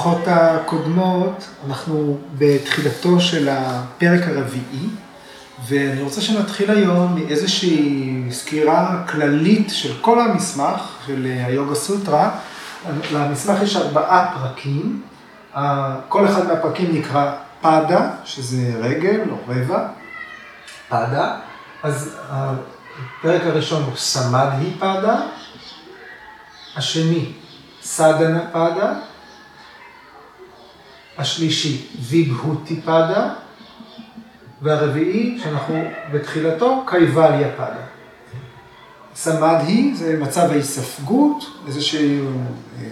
בשיחות הקודמות, אנחנו בתחילתו של הפרק הרביעי, ואני רוצה שנתחיל היום מאיזושהי סקירה כללית של כל המסמך של היוגה סוטרה. למסמך יש ארבעה פרקים, כל אחד מהפרקים נקרא פאדה, שזה רגל או רבע, פאדה, אז הפרק הראשון הוא סמדהי פאדה, השני סדנה פאדה, השלישי ויבהותי פאדה, והרביעי, שאנחנו בתחילתו, קייבליה פאדה. סמדהי זה מצב ההיספגות, איזושהי אה, אה,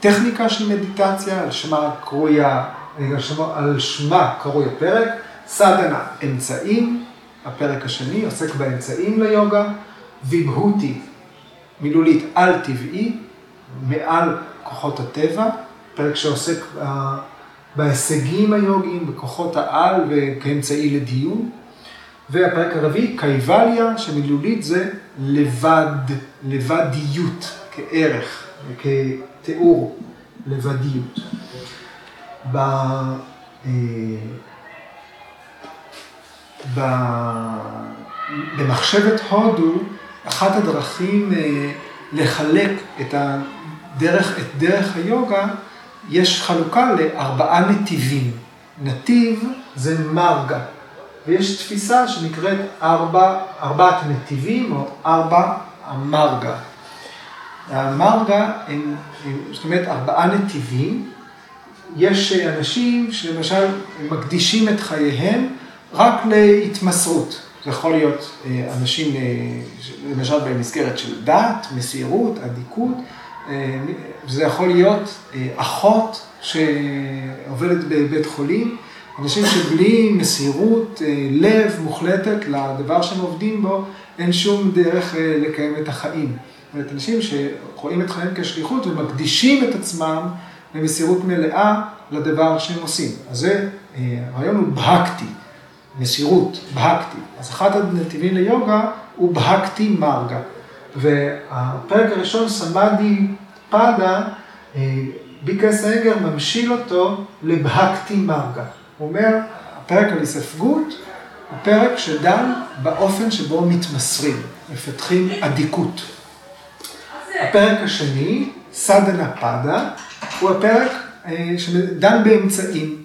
טכניקה של מדיטציה, על שמה קרויה, שמה, על שמה קרוי הפרק, סדנה, אמצעים, הפרק השני עוסק באמצעים ליוגה, ויבהותי, מילולית על-טבעי, מעל כוחות הטבע, פרק שעוסק בהישגים היוגיים, בכוחות העל וכאמצעי לדיון. והפרק הרביעי, קייבליה, שמילולית זה לבד, לבדיות, כערך, כתיאור, לבדיות. ב... אה, במחשבת הודו, אחת הדרכים אה, לחלק את, הדרך, את דרך היוגה, יש חלוקה לארבעה נתיבים. נתיב זה מרגה, ויש תפיסה שנקראת ארבע, ארבעת נתיבים או ארבע המרגה. המרגה הם, זאת אומרת, ארבעה נתיבים. יש אנשים שלמשל מקדישים את חייהם רק להתמסרות. זה יכול להיות אה, אנשים, אה, למשל במסגרת של דת, מסירות, אדיקות, זה יכול להיות אחות שעובדת בבית חולים, אנשים שבלי מסירות, לב מוחלטת לדבר שהם עובדים בו, אין שום דרך לקיים את החיים. זאת אומרת, אנשים שרואים את חייהם כשליחות ומקדישים את עצמם במסירות מלאה לדבר שהם עושים. אז זה, הרעיון הוא בהקטי. מסירות, בהקטי. אז אחד הנתיבים ליוגה הוא בהקטי מרגה. והפרק הראשון, סמאדי פאדה, אה, ביקס אנגר ממשיל אותו לבהקטי מרגה. הוא אומר, הפרק על היספגות הוא פרק שדן באופן שבו מתמסרים, מפתחים אדיקות. הפרק השני, סדנה פאדה, הוא הפרק אה, שדן באמצעים.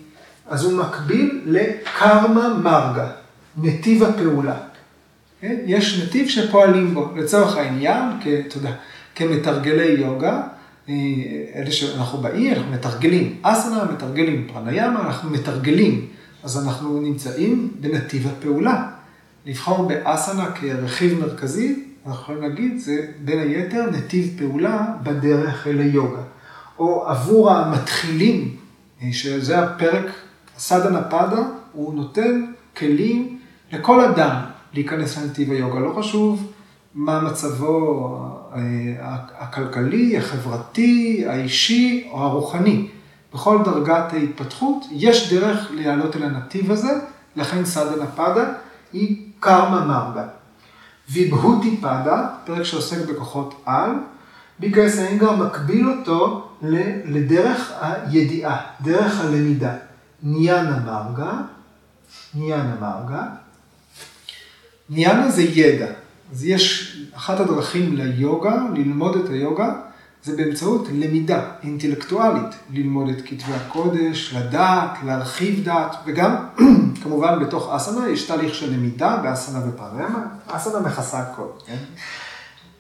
אז הוא מקביל לקרמה מרגה, נתיב הפעולה. כן? יש נתיב שפועלים בו, לצורך העניין, תודה, כמתרגלי יוגה, אה, אלה שאנחנו באי, אנחנו מתרגלים אסנה, מתרגלים פרניאמה, אנחנו מתרגלים, אז אנחנו נמצאים בנתיב הפעולה. לבחור באסנה כרכיב מרכזי, אנחנו יכולים להגיד, זה בין היתר נתיב פעולה בדרך אל היוגה. או עבור המתחילים, אה, שזה הפרק סדנה פאדה, הוא נותן כלים לכל אדם להיכנס לנתיב היוגה. לא חשוב מה מצבו אה, הכלכלי, החברתי, האישי או הרוחני. בכל דרגת ההתפתחות יש דרך להעלות אל הנתיב הזה, לכן סדנה פאדה היא קרמה מרגה. ויבהותי פאדה, פרק שעוסק בכוחות על, ביקרס האנגר מקביל אותו לדרך הידיעה, דרך הלמידה. ניאנה מרגה, ניאנה מרגה. ניאנה זה ידע. אז יש, אחת הדרכים ליוגה, ללמוד את היוגה, זה באמצעות למידה אינטלקטואלית, ללמוד את כתבי הקודש, לדעת, להרחיב דעת, וגם כמובן בתוך אסנה יש תהליך של למידה באסנה ופרמה, אסנה מכסה הכל, כן?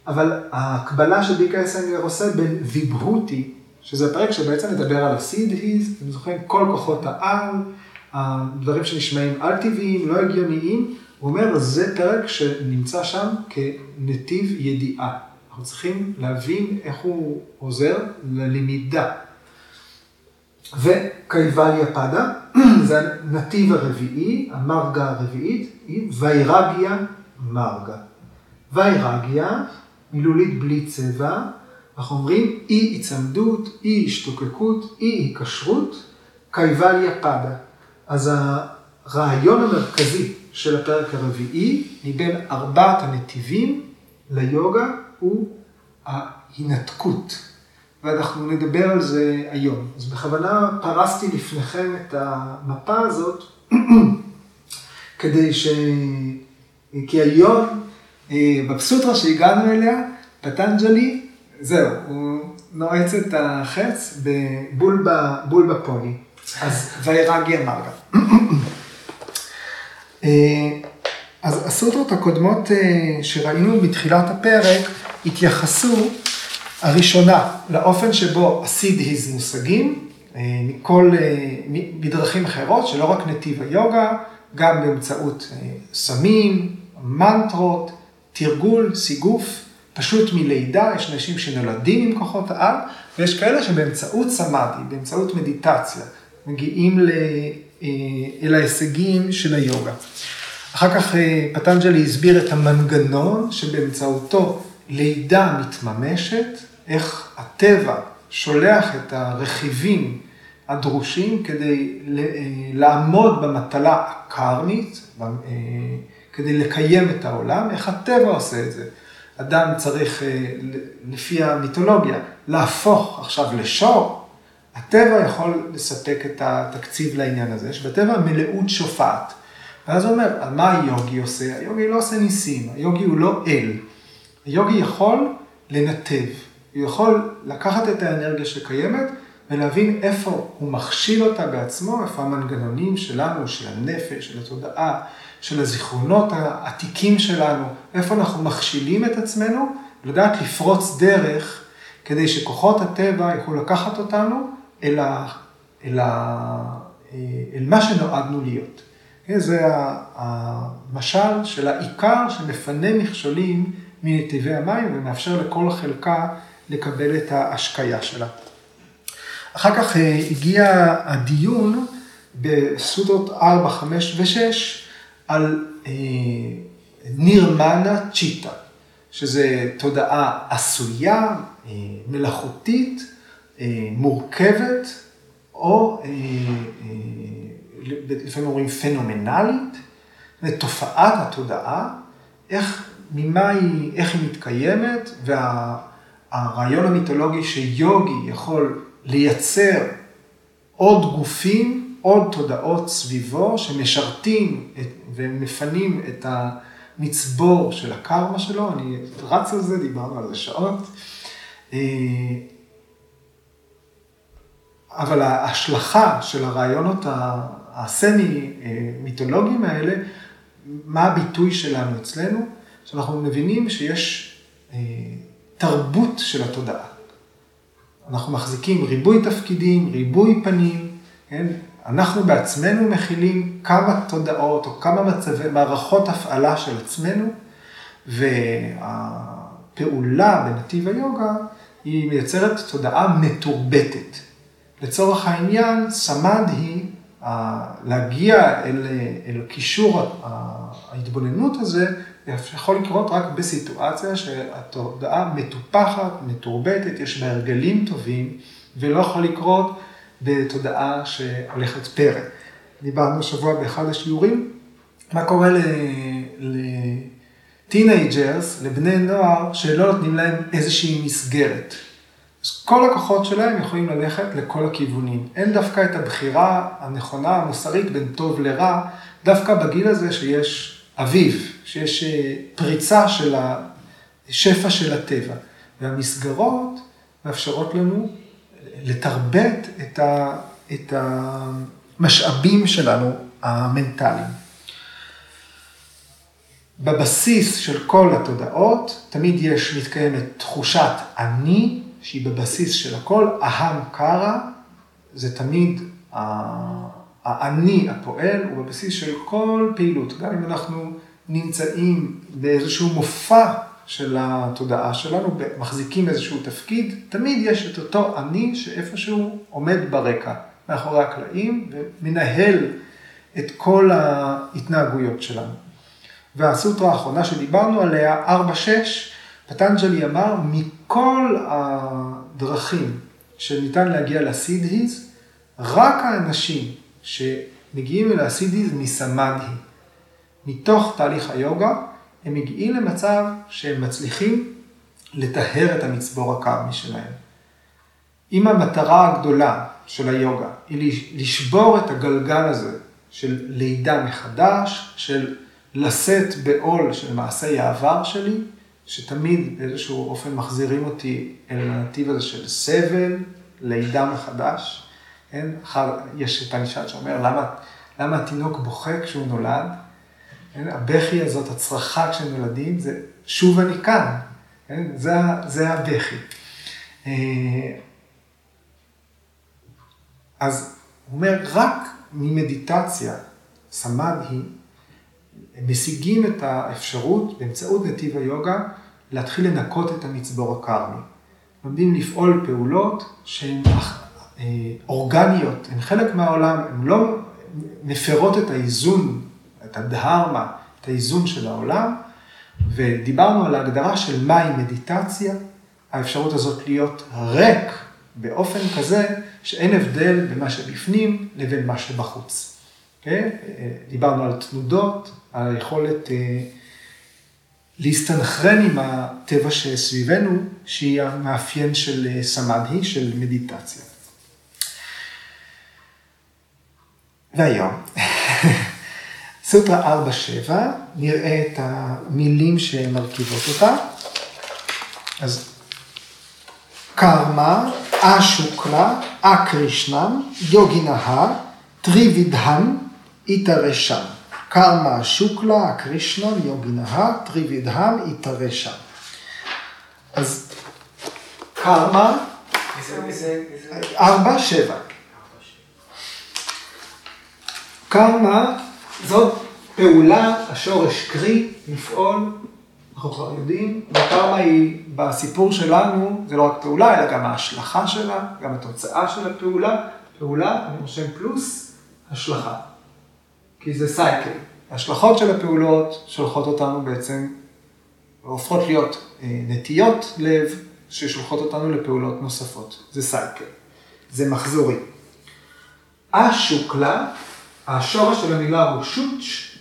אבל ההקבלה שביקה אסנגר עושה בין ויבהותי שזה פרק שבעצם מדבר על הסיד היז, אתם זוכרים, כל כוחות העל, הדברים שנשמעים על-טבעיים, לא הגיוניים, הוא אומר, זה פרק שנמצא שם כנתיב ידיעה. אנחנו צריכים להבין איך הוא עוזר ללמידה. וקייבליה פדה, זה הנתיב הרביעי, המרגה הרביעית, היא ויירגיה מרגה. ויירגיה, מילולית בלי צבע, אנחנו אומרים אי היצמדות, אי השתוקקות, אי היקשרות, קייבליה פדה. אז הרעיון המרכזי של הפרק הרביעי, מבין ארבעת הנתיבים ליוגה, הוא ההינתקות. ואנחנו נדבר על זה היום. אז בכוונה פרסתי לפניכם את המפה הזאת, כדי ש... כי היום, אה, בפסוטרה שהגענו אליה, פטנג'לי, זהו, הוא נועץ את החץ בבול בפוני. אז ויירגי אמר גם. אה, אז הסוטרות הקודמות אה, שראינו בתחילת הפרק התייחסו הראשונה לאופן שבו הסידהיז מושגים אה, מכל, בדרכים אחרות, שלא רק נתיב היוגה, גם באמצעות סמים, מנטרות, תרגול, סיגוף, פשוט מלידה, יש אנשים שנולדים עם כוחות העל, ויש כאלה שבאמצעות סמאדי, באמצעות מדיטציה, מגיעים אל ההישגים של היוגה. אחר כך אה, פטנג'לי הסביר את המנגנון שבאמצעותו לידה מתממשת, איך הטבע שולח את הרכיבים הדרושים כדי אה, לעמוד במטלה הקרמית, כדי לקיים את העולם, איך הטבע עושה את זה. אדם צריך, לפי המיתולוגיה, להפוך עכשיו לשור, הטבע יכול לספק את התקציב לעניין הזה, שבטבע מלאות שופעת. ואז הוא אומר, על מה היוגי עושה? היוגי לא עושה ניסים, היוגי הוא לא אל. היוגי יכול לנתב, הוא יכול לקחת את האנרגיה שקיימת ולהבין איפה הוא מכשיל אותה בעצמו, איפה המנגנונים שלנו, של הנפש, של התודעה, של הזיכרונות העתיקים שלנו, איפה אנחנו מכשילים את עצמנו, לדעת לפרוץ דרך כדי שכוחות הטבע יוכלו לקחת אותנו אל, ה, אל, ה, אל מה שנועדנו להיות. כן, זה המשל של העיקר שמפנה מכשולים מנתיבי המים ומאפשר לכל חלקה לקבל את ההשקיה שלה. אחר כך אה, הגיע הדיון בסודות 4, 5 ו-6 על אה, נירמנה צ'יטה, שזה תודעה עשויה, אה, מלאכותית, אה, מורכבת, או אה, אה, לפעמים אומרים פנומנלית, תופעת התודעה, איך, ממה היא, איך היא מתקיימת, והרעיון וה, המיתולוגי שיוגי יכול לייצר עוד גופים, עוד תודעות סביבו, שמשרתים את, ומפנים את המצבור של הקרמה שלו, אני רץ על זה, דיברנו על זה שעות. אבל ההשלכה של הרעיונות הסמי-מיתולוגיים האלה, מה הביטוי שלנו אצלנו? שאנחנו מבינים שיש אה, תרבות של התודעה. אנחנו מחזיקים ריבוי תפקידים, ריבוי פנים, כן? אנחנו בעצמנו מכילים כמה תודעות או כמה מצבי, מערכות הפעלה של עצמנו, והפעולה בנתיב היוגה היא מייצרת תודעה מתורבתת. לצורך העניין, סמד היא להגיע אל, אל קישור ההתבוננות הזה, יכול לקרות רק בסיטואציה שהתודעה מטופחת, מתורבתת, יש בה הרגלים טובים, ולא יכול לקרות בתודעה שהולכת פרא. דיברנו השבוע באחד השיעורים, מה קורה ל-teenagers, לבני נוער, שלא נותנים להם איזושהי מסגרת. אז כל הכוחות שלהם יכולים ללכת לכל הכיוונים. אין דווקא את הבחירה הנכונה, המוסרית, בין טוב לרע, דווקא בגיל הזה שיש אביב, שיש אה, פריצה של השפע של הטבע. והמסגרות מאפשרות לנו לתרבט את, ה, את המשאבים שלנו, המנטליים. בבסיס של כל התודעות תמיד יש, מתקיימת תחושת אני, שהיא בבסיס של הכל, אהם קרא, זה תמיד האני הפועל, הוא בבסיס של כל פעילות. גם אם אנחנו נמצאים באיזשהו מופע של התודעה שלנו, מחזיקים איזשהו תפקיד, תמיד יש את אותו אני שאיפשהו עומד ברקע, מאחורי הקלעים, ומנהל את כל ההתנהגויות שלנו. והסוטרה האחרונה שדיברנו עליה, 4-6, פטנג'לי אמר, מכל הדרכים שניתן להגיע לסידהיז, רק האנשים שמגיעים אל הסידהיז מסמדהי. מתוך תהליך היוגה, הם מגיעים למצב שהם מצליחים לטהר את המצבור הקרמי שלהם. אם המטרה הגדולה של היוגה היא לשבור את הגלגל הזה של לידה מחדש, של לשאת בעול של מעשי העבר שלי, שתמיד באיזשהו אופן מחזירים אותי אל הנתיב הזה של סבל, לידה מחדש. כן? יש את הנשאל שאומר, למה, למה התינוק בוכה כשהוא נולד? כן? הבכי הזאת, הצרחה כשנולדים, זה שוב אני כאן. כן? זה, זה הבכי. אה, אז הוא אומר, רק ממדיטציה, סמד היא, משיגים את האפשרות באמצעות נתיב היוגה להתחיל לנקות את המצבור הקרמי. לומדים לפעול פעולות שהן אה, אורגניות, הן חלק מהעולם, הן לא מפרות את האיזון, את הדהרמה, את האיזון של העולם, ודיברנו על ההגדרה של מהי מדיטציה, האפשרות הזאת להיות ריק באופן כזה שאין הבדל בין מה שבפנים לבין מה שבחוץ. כן? דיברנו על תנודות, על היכולת אה, להסתנכרן עם הטבע שסביבנו, שהיא המאפיין של אה, סמדהי, של מדיטציה. והיום, סוטרה 4-7, נראה את המילים שמרכיבות אותה. אז קרמה, אשוקלה, אקרישנם, יוגינהה, טריבידהם, איתרשם. קרמה, שוקלה, אקרישנם, יוגינהה, טריבידהם, איתרשם. אז קרמה, ארבע, שבע. קרמה זאת פעולה, השורש קרי, לפעול, אנחנו כבר יודעים, וקרמה היא, בסיפור שלנו, זה לא רק פעולה, אלא גם ההשלכה שלה, גם התוצאה של הפעולה. פעולה, אני רושם פלוס, השלכה. כי זה סייקל. ההשלכות של הפעולות שולחות אותנו בעצם, הופכות להיות אה, נטיות לב, ששולחות אותנו לפעולות נוספות. זה סייקל. זה מחזורי. השוקלה, השורש של המילה הוא שוץ',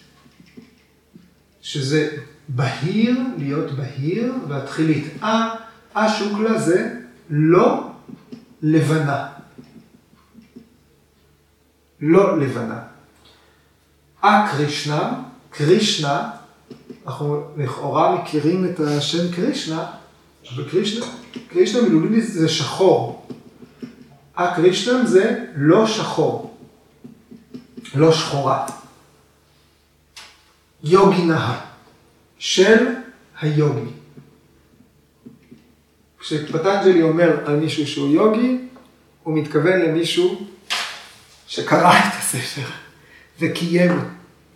שזה בהיר, להיות בהיר, והתחילית אה, השוקלה זה לא לבנה. לא לבנה. א-קרישנה, קרישנה, אנחנו לכאורה מכירים את השם קרישנה, אבל קרישנה, קרישנה מילולית זה שחור. א-קרישנה זה לא שחור, לא שחורה. יוגי נהה, של היוגי. כשפטנג'לי אומר על מישהו שהוא יוגי, הוא מתכוון למישהו שקרא את הספר וקיים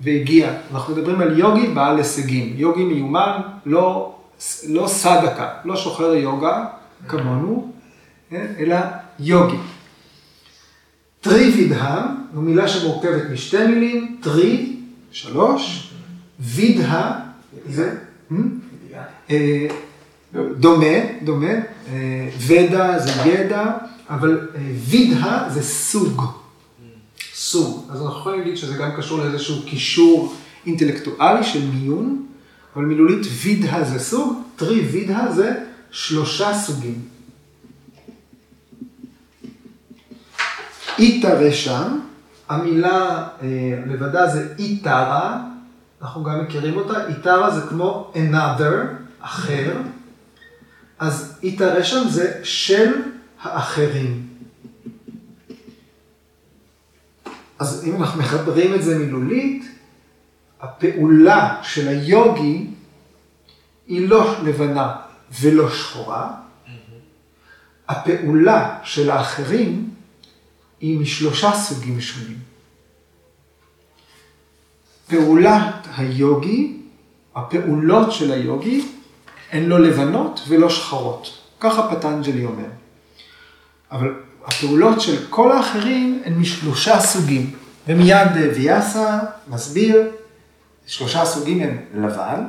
והגיע. אנחנו מדברים על יוגי בעל הישגים. יוגי מיומן, לא, לא סדקה, לא שוחר יוגה כמונו, כן? אלא יוגי. טרי וידהה, זו מילה שמורכבת משתי מילים, טרי, שלוש, וידהה, זה, אה, דומה, דומה, אה, ודה זה ידע, אבל אה, וידהה זה סוג. סוג. אז אנחנו יכולים להגיד שזה גם קשור לאיזשהו קישור אינטלקטואלי של מיון, אבל מילולית וידהה זה סוג, טרי וידהה זה שלושה סוגים. איתרה שם, המילה אה, לבדה זה איתרה, אנחנו גם מכירים אותה, איתרה זה כמו another, אחר, אז איתרה שם זה של האחרים. אז אם אנחנו מחברים את זה מילולית, הפעולה של היוגי היא לא לבנה ולא שחורה. הפעולה של האחרים היא משלושה סוגים שונים. פעולת היוגי, הפעולות של היוגי, הן לא לבנות ולא שחרות. ככה פטנג'לי אומר. אבל הפעולות של כל האחרים הן משלושה סוגים. ומיד ויאסה מסביר, שלושה סוגים הם לבן,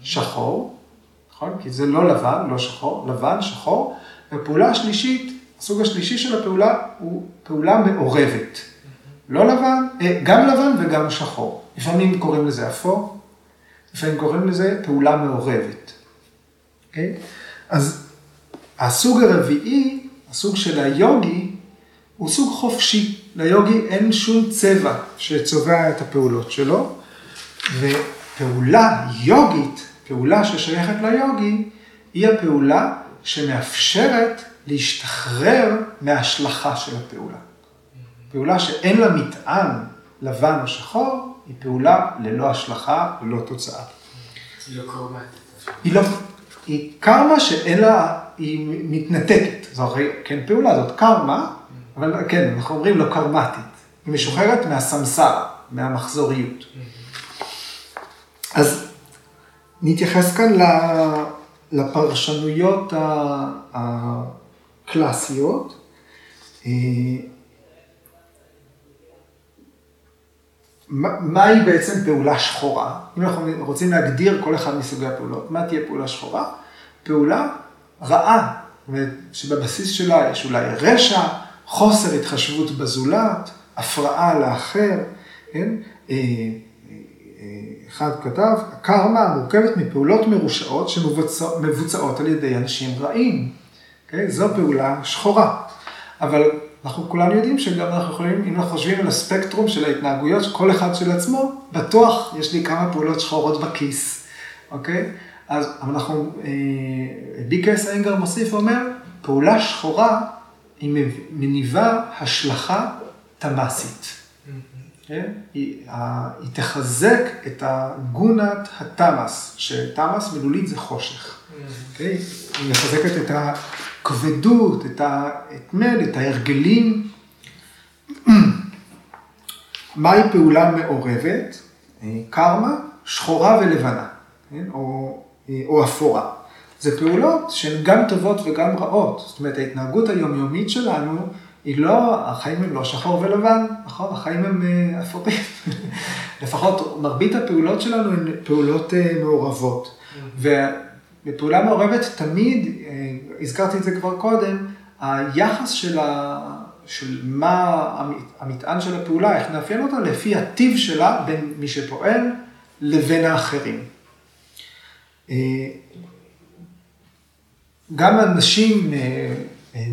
שחור, נכון? כי זה לא לבן, לא שחור, לבן, שחור, והפעולה השלישית, הסוג השלישי של הפעולה הוא פעולה מעורבת. לא לבן, אה, גם לבן וגם שחור. לפעמים קוראים לזה אפור, לפעמים קוראים לזה פעולה מעורבת. Okay? אוקיי? אז הסוג הרביעי הסוג של היוגי הוא סוג חופשי. ליוגי אין שום צבע שצובע את הפעולות שלו, ופעולה יוגית, פעולה ששייכת ליוגי, היא הפעולה שמאפשרת להשתחרר מההשלכה של הפעולה. פעולה שאין לה מטען לבן או שחור, היא פעולה ללא השלכה, ללא תוצאה. היא לא קרמטית. היא לא, היא קרמה שאין לה, היא מתנתקת. זו הרי כן פעולה, זאת קרמה, אבל כן, אנחנו אומרים לא קרמטית. היא משוחררת מהסמסרה, מהמחזוריות. אז נתייחס כאן לפרשנויות הקלאסיות. אה, מהי בעצם פעולה שחורה? אם אנחנו רוצים להגדיר כל אחד מסוגי הפעולות, מה תהיה פעולה שחורה? פעולה רעה, שבבסיס שלה יש אולי רשע, חוסר התחשבות בזולת, הפרעה לאחר, כן? אה, אה, אחד כתב, הקרמה מורכבת מפעולות מרושעות שמבוצעות על ידי אנשים רעים. Okay? אוקיי? זו פעולה שחורה. אבל אנחנו כולנו יודעים שגם אנחנו יכולים, אם אנחנו חושבים על הספקטרום של ההתנהגויות, כל אחד של עצמו, בטוח יש לי כמה פעולות שחורות בכיס, אוקיי? אז אנחנו, אה, ביקרס איינגר מוסיף ואומר, פעולה שחורה היא מניבה השלכה תמ"סית. כן? היא, היא תחזק את הגונת התמ"ס, שתמ"ס מילולית זה חושך. אוקיי? היא מחזקת את הכבדות, את ההתמד, את ההרגלים. מהי פעולה מעורבת? קרמה, שחורה ולבנה, כן? או, או אפורה. זה פעולות שהן גם טובות וגם רעות. זאת אומרת, ההתנהגות היומיומית שלנו היא לא, החיים הם לא שחור ולבן, נכון? החיים הם אה, אפורים. לפחות מרבית הפעולות שלנו הן פעולות אה, מעורבות. ובפעולה מעורבת תמיד, אה, הזכרתי את זה כבר קודם, היחס של, ה... של מה המטען של הפעולה, איך נאפיין אותה, לפי הטיב שלה בין מי שפועל לבין האחרים. גם אנשים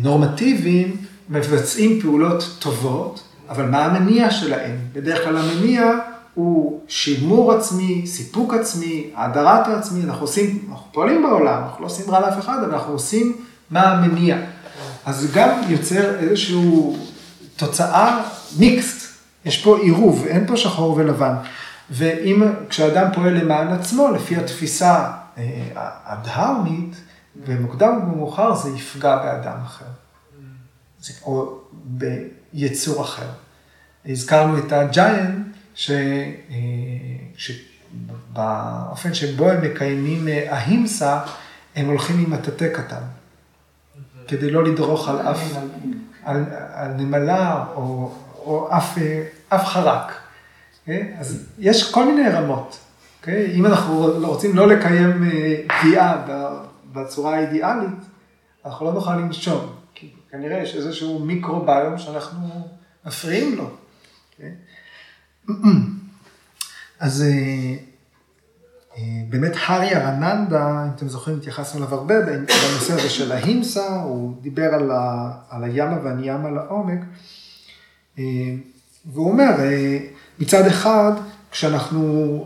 נורמטיביים, מבצעים פעולות טובות, אבל מה המניע שלהם? בדרך כלל המניע הוא שימור עצמי, סיפוק עצמי, האדרת העצמי, אנחנו עושים, אנחנו פועלים בעולם, אנחנו לא עושים רע לאף אחד, אבל אנחנו עושים מה המניע. אז גם יוצר איזושהי תוצאה מיקסט, יש פה עירוב, אין פה שחור ולבן. ואם, כשאדם פועל למען עצמו, לפי התפיסה אה, הדהרמית, במוקדם ומאוחר זה יפגע באדם אחר. או ביצור אחר. הזכרנו את הג'יינט, שבאופן שבו הם מקיימים אהימסה, הם הולכים עם מטאטא קטן, כדי לא לדרוך על אף, על, על נמלה או, או אף, אף חרק. אז יש כל מיני רמות. Okay? אוקיי? אם אנחנו רוצים לא לקיים פגיעה בצורה האידיאלית, אנחנו לא נוכל לנשום. כנראה יש איזשהו מיקרוביום שאנחנו מפריעים לו. Okay? כן? אז אה, אה, באמת הארי ארננדה, אם אתם זוכרים, התייחסנו אליו הרבה בנושא הזה של ההימסה, הוא דיבר על, ה, על הימה והניימה לעומק, אה, והוא אומר, מצד אחד, כשאנחנו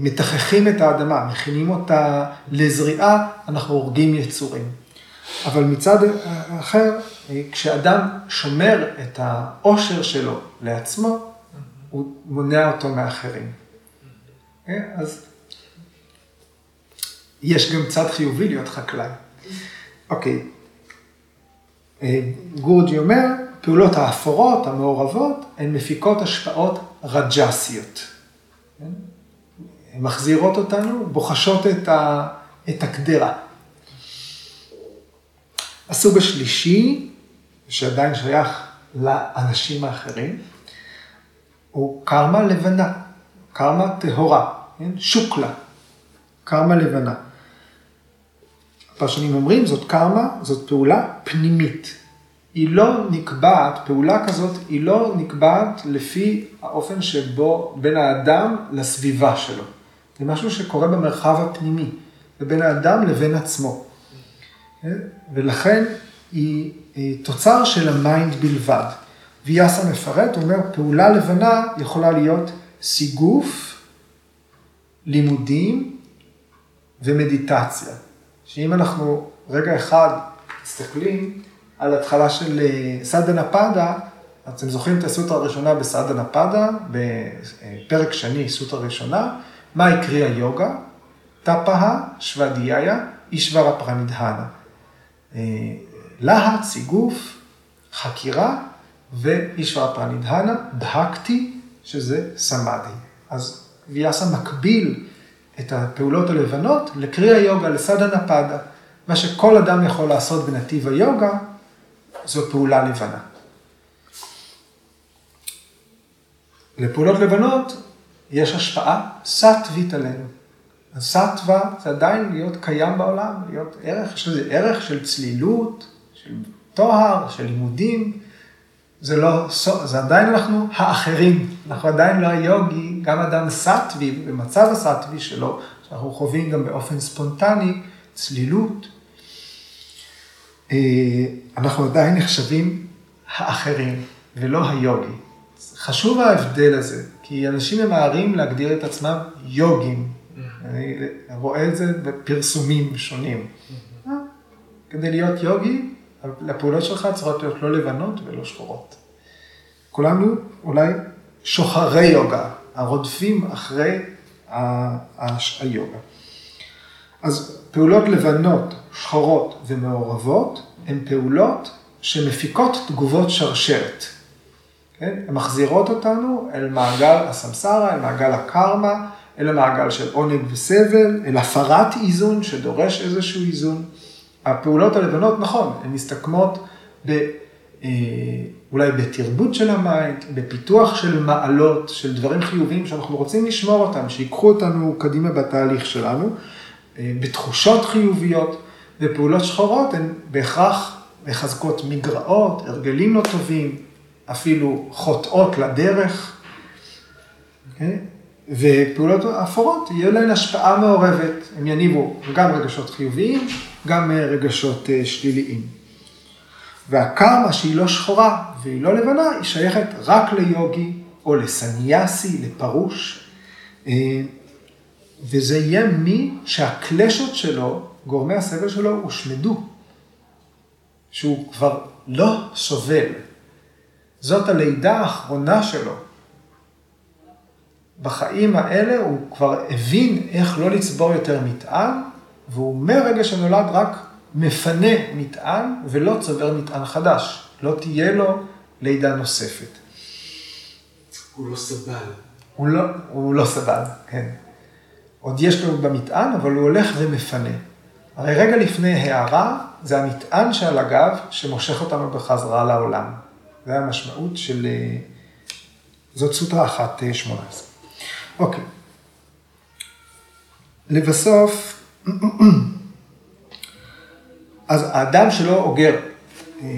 מתככים את האדמה, מכינים אותה לזריעה, אנחנו הורגים יצורים. אבל מצד אחר, כשאדם שומר את העושר שלו לעצמו, הוא מונע אותו מאחרים. כן? אז יש גם צד חיובי להיות חקלאי. אוקיי, אה, גורג'י אומר, פעולות האפורות, המעורבות, הן מפיקות השפעות רג'סיות. מחזירות אותנו, בוחשות את הקדרה. הסוג השלישי, שעדיין שייך לאנשים האחרים, הוא קרמה לבנה, קרמה טהורה, כן? שוקלה, קרמה לבנה. הפרשנים אומרים, זאת קרמה, זאת פעולה פנימית. היא לא נקבעת, פעולה כזאת, היא לא נקבעת לפי האופן שבו בין האדם לסביבה שלו. זה משהו שקורה במרחב הפנימי, זה בין האדם לבין עצמו. ולכן היא תוצר של ה mind בלבד. ויאסה מפרט, הוא אומר, פעולה לבנה יכולה להיות סיגוף, לימודים ומדיטציה. שאם אנחנו רגע אחד מסתכלים על התחלה של סדהנה פאדה, אתם זוכרים את הסוטרה הראשונה בסדהנה פאדה, בפרק שני, סוטרה ראשונה, מה, קריה יוגה? טפאה, שוודיה, אישברה פרנידהנה. להט, סיגוף, חקירה ואישברה פרנידהנה, בהקתי, שזה סמאדי. אז ויאסה מקביל את הפעולות הלבנות לקריאה יוגה, לסדנה פאדה. מה שכל אדם יכול לעשות בנתיב היוגה, זו פעולה לבנה. לפעולות לבנות יש השפעה סאטווית עלינו. הסאטווה זה עדיין להיות קיים בעולם, להיות ערך, יש לזה ערך של צלילות, של טוהר, של לימודים. זה לא, זה עדיין אנחנו האחרים, אנחנו עדיין לא היוגי, גם אדם סאטווי, במצב הסאטווי שלו, שאנחנו חווים גם באופן ספונטני, צלילות. אה, אנחנו עדיין נחשבים האחרים ולא היוגי. חשוב ההבדל הזה, כי אנשים ממהרים להגדיר את עצמם יוגים. אני רואה את זה בפרסומים שונים. כדי להיות יוגי, הפעולות שלך צריכות להיות לא לבנות ולא שחורות. כולנו אולי שוחרי יוגה, הרודפים אחרי היוגה. אז פעולות לבנות, שחורות ומעורבות, הן פעולות שמפיקות תגובות שרשרת. כן? הן מחזירות אותנו אל מעגל הסמסרה, אל מעגל הקרמה, אל המעגל של עונג וסבל, אל הפרת איזון שדורש איזשהו איזון. הפעולות הלבנות, נכון, הן מסתכמות ב, אה, אולי בתרבות של ה mind, בפיתוח של מעלות, של דברים חיוביים שאנחנו רוצים לשמור אותם, שיקחו אותנו קדימה בתהליך שלנו, אה, בתחושות חיוביות, ופעולות שחורות הן בהכרח מחזקות מגרעות, הרגלים לא טובים, אפילו חוטאות לדרך. Okay? אוקיי? ופעולות אפורות, יהיה להן השפעה מעורבת, הם יניבו גם רגשות חיוביים, גם רגשות אה, שליליים. והקרמה שהיא לא שחורה והיא לא לבנה, היא שייכת רק ליוגי או לסניאסי, לפרוש, אה, וזה יהיה מי שהקלשות שלו, גורמי הסבל שלו, הושמדו. שהוא כבר לא סובל. זאת הלידה האחרונה שלו. בחיים האלה הוא כבר הבין איך לא לצבור יותר מטען, והוא מרגע שנולד רק מפנה מטען ולא צובר מטען חדש. לא תהיה לו לידה נוספת. הוא לא סבל. הוא לא, הוא לא סבל, כן. עוד יש לו במטען, אבל הוא הולך ומפנה. הרי רגע לפני הערה, זה המטען שעל הגב שמושך אותנו בחזרה לעולם. זה המשמעות של... אה, זאת סוטרה אחת אה, שמונה עשרה. אוקיי. לבסוף, אז האדם שלא אוגר אה,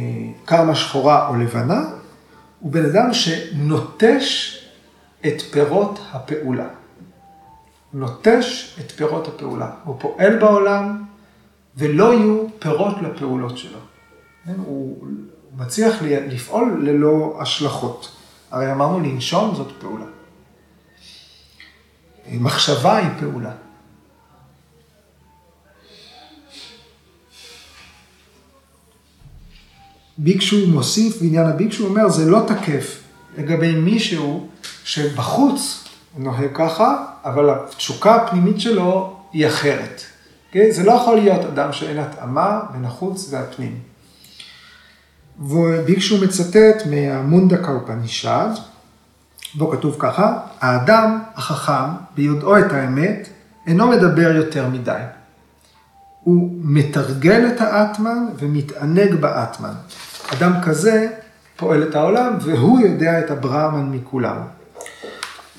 קרמה שחורה או לבנה, הוא בן אדם שנוטש את פירות הפעולה. נוטש את פירות הפעולה. הוא פועל בעולם ולא יהיו פירות לפעולות שלו. כן? הוא מצליח לפעול ללא השלכות. הרי אמרנו לנשום זאת פעולה. מחשבה היא פעולה. ביקשו מוסיף בעניין הביקשו, אומר, זה לא תקף לגבי מישהו שבחוץ נוהג ככה, אבל התשוקה הפנימית שלו היא אחרת. Okay? אוקיי? זה לא יכול להיות אדם שאין התאמה בין החוץ והפנים. וביקשו מצטט מהמונדקה אופנישד, בו כתוב ככה, האדם החכם, ביודעו את האמת, אינו מדבר יותר מדי. הוא מתרגל את האטמן ומתענג באטמן. אדם כזה פועל את העולם והוא יודע את הברהמן מכולם.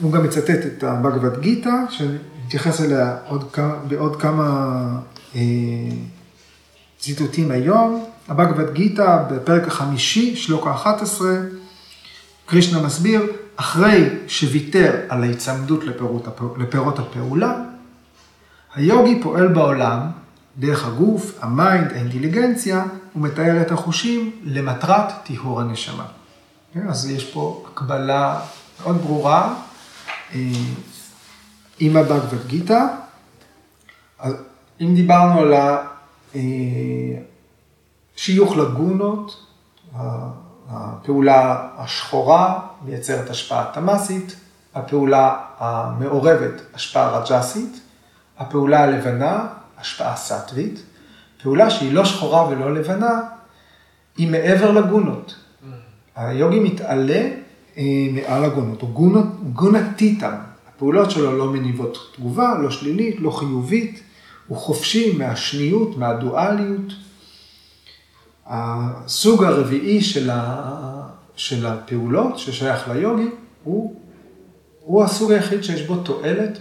הוא גם מצטט את הבגבד גיתא, שנתייחס אליה עוד כמה, בעוד כמה אה, ציטוטים היום. הבגבד גיתא בפרק החמישי, שלוק ה-11, קרישנה מסביר, אחרי שוויתר על ההיצמדות לפירות, לפירות הפעולה, היוגי פועל בעולם דרך הגוף, ה mind, האינטליגנציה, הוא מתאר את החושים למטרת טיהור הנשמה. כן, אז יש פה הקבלה מאוד ברורה אה, עם הבגבד גיתא. אם דיברנו על השיוך לגונות, הפעולה השחורה מייצרת השפעה תמאסית, הפעולה המעורבת, השפעה רג'סית, הפעולה הלבנה, השפעה סטווית, פעולה שהיא לא שחורה ולא לבנה, היא מעבר לגונות. היוגי מתעלה אה, מעל הגונות, הוא גונות, גונתיתם. הפעולות שלו לא מניבות תגובה, לא שלילית, לא חיובית, הוא חופשי מהשניות, מהדואליות. הסוג הרביעי של, ה, של הפעולות ששייך ליוגי הוא, הוא הסוג היחיד שיש בו תועלת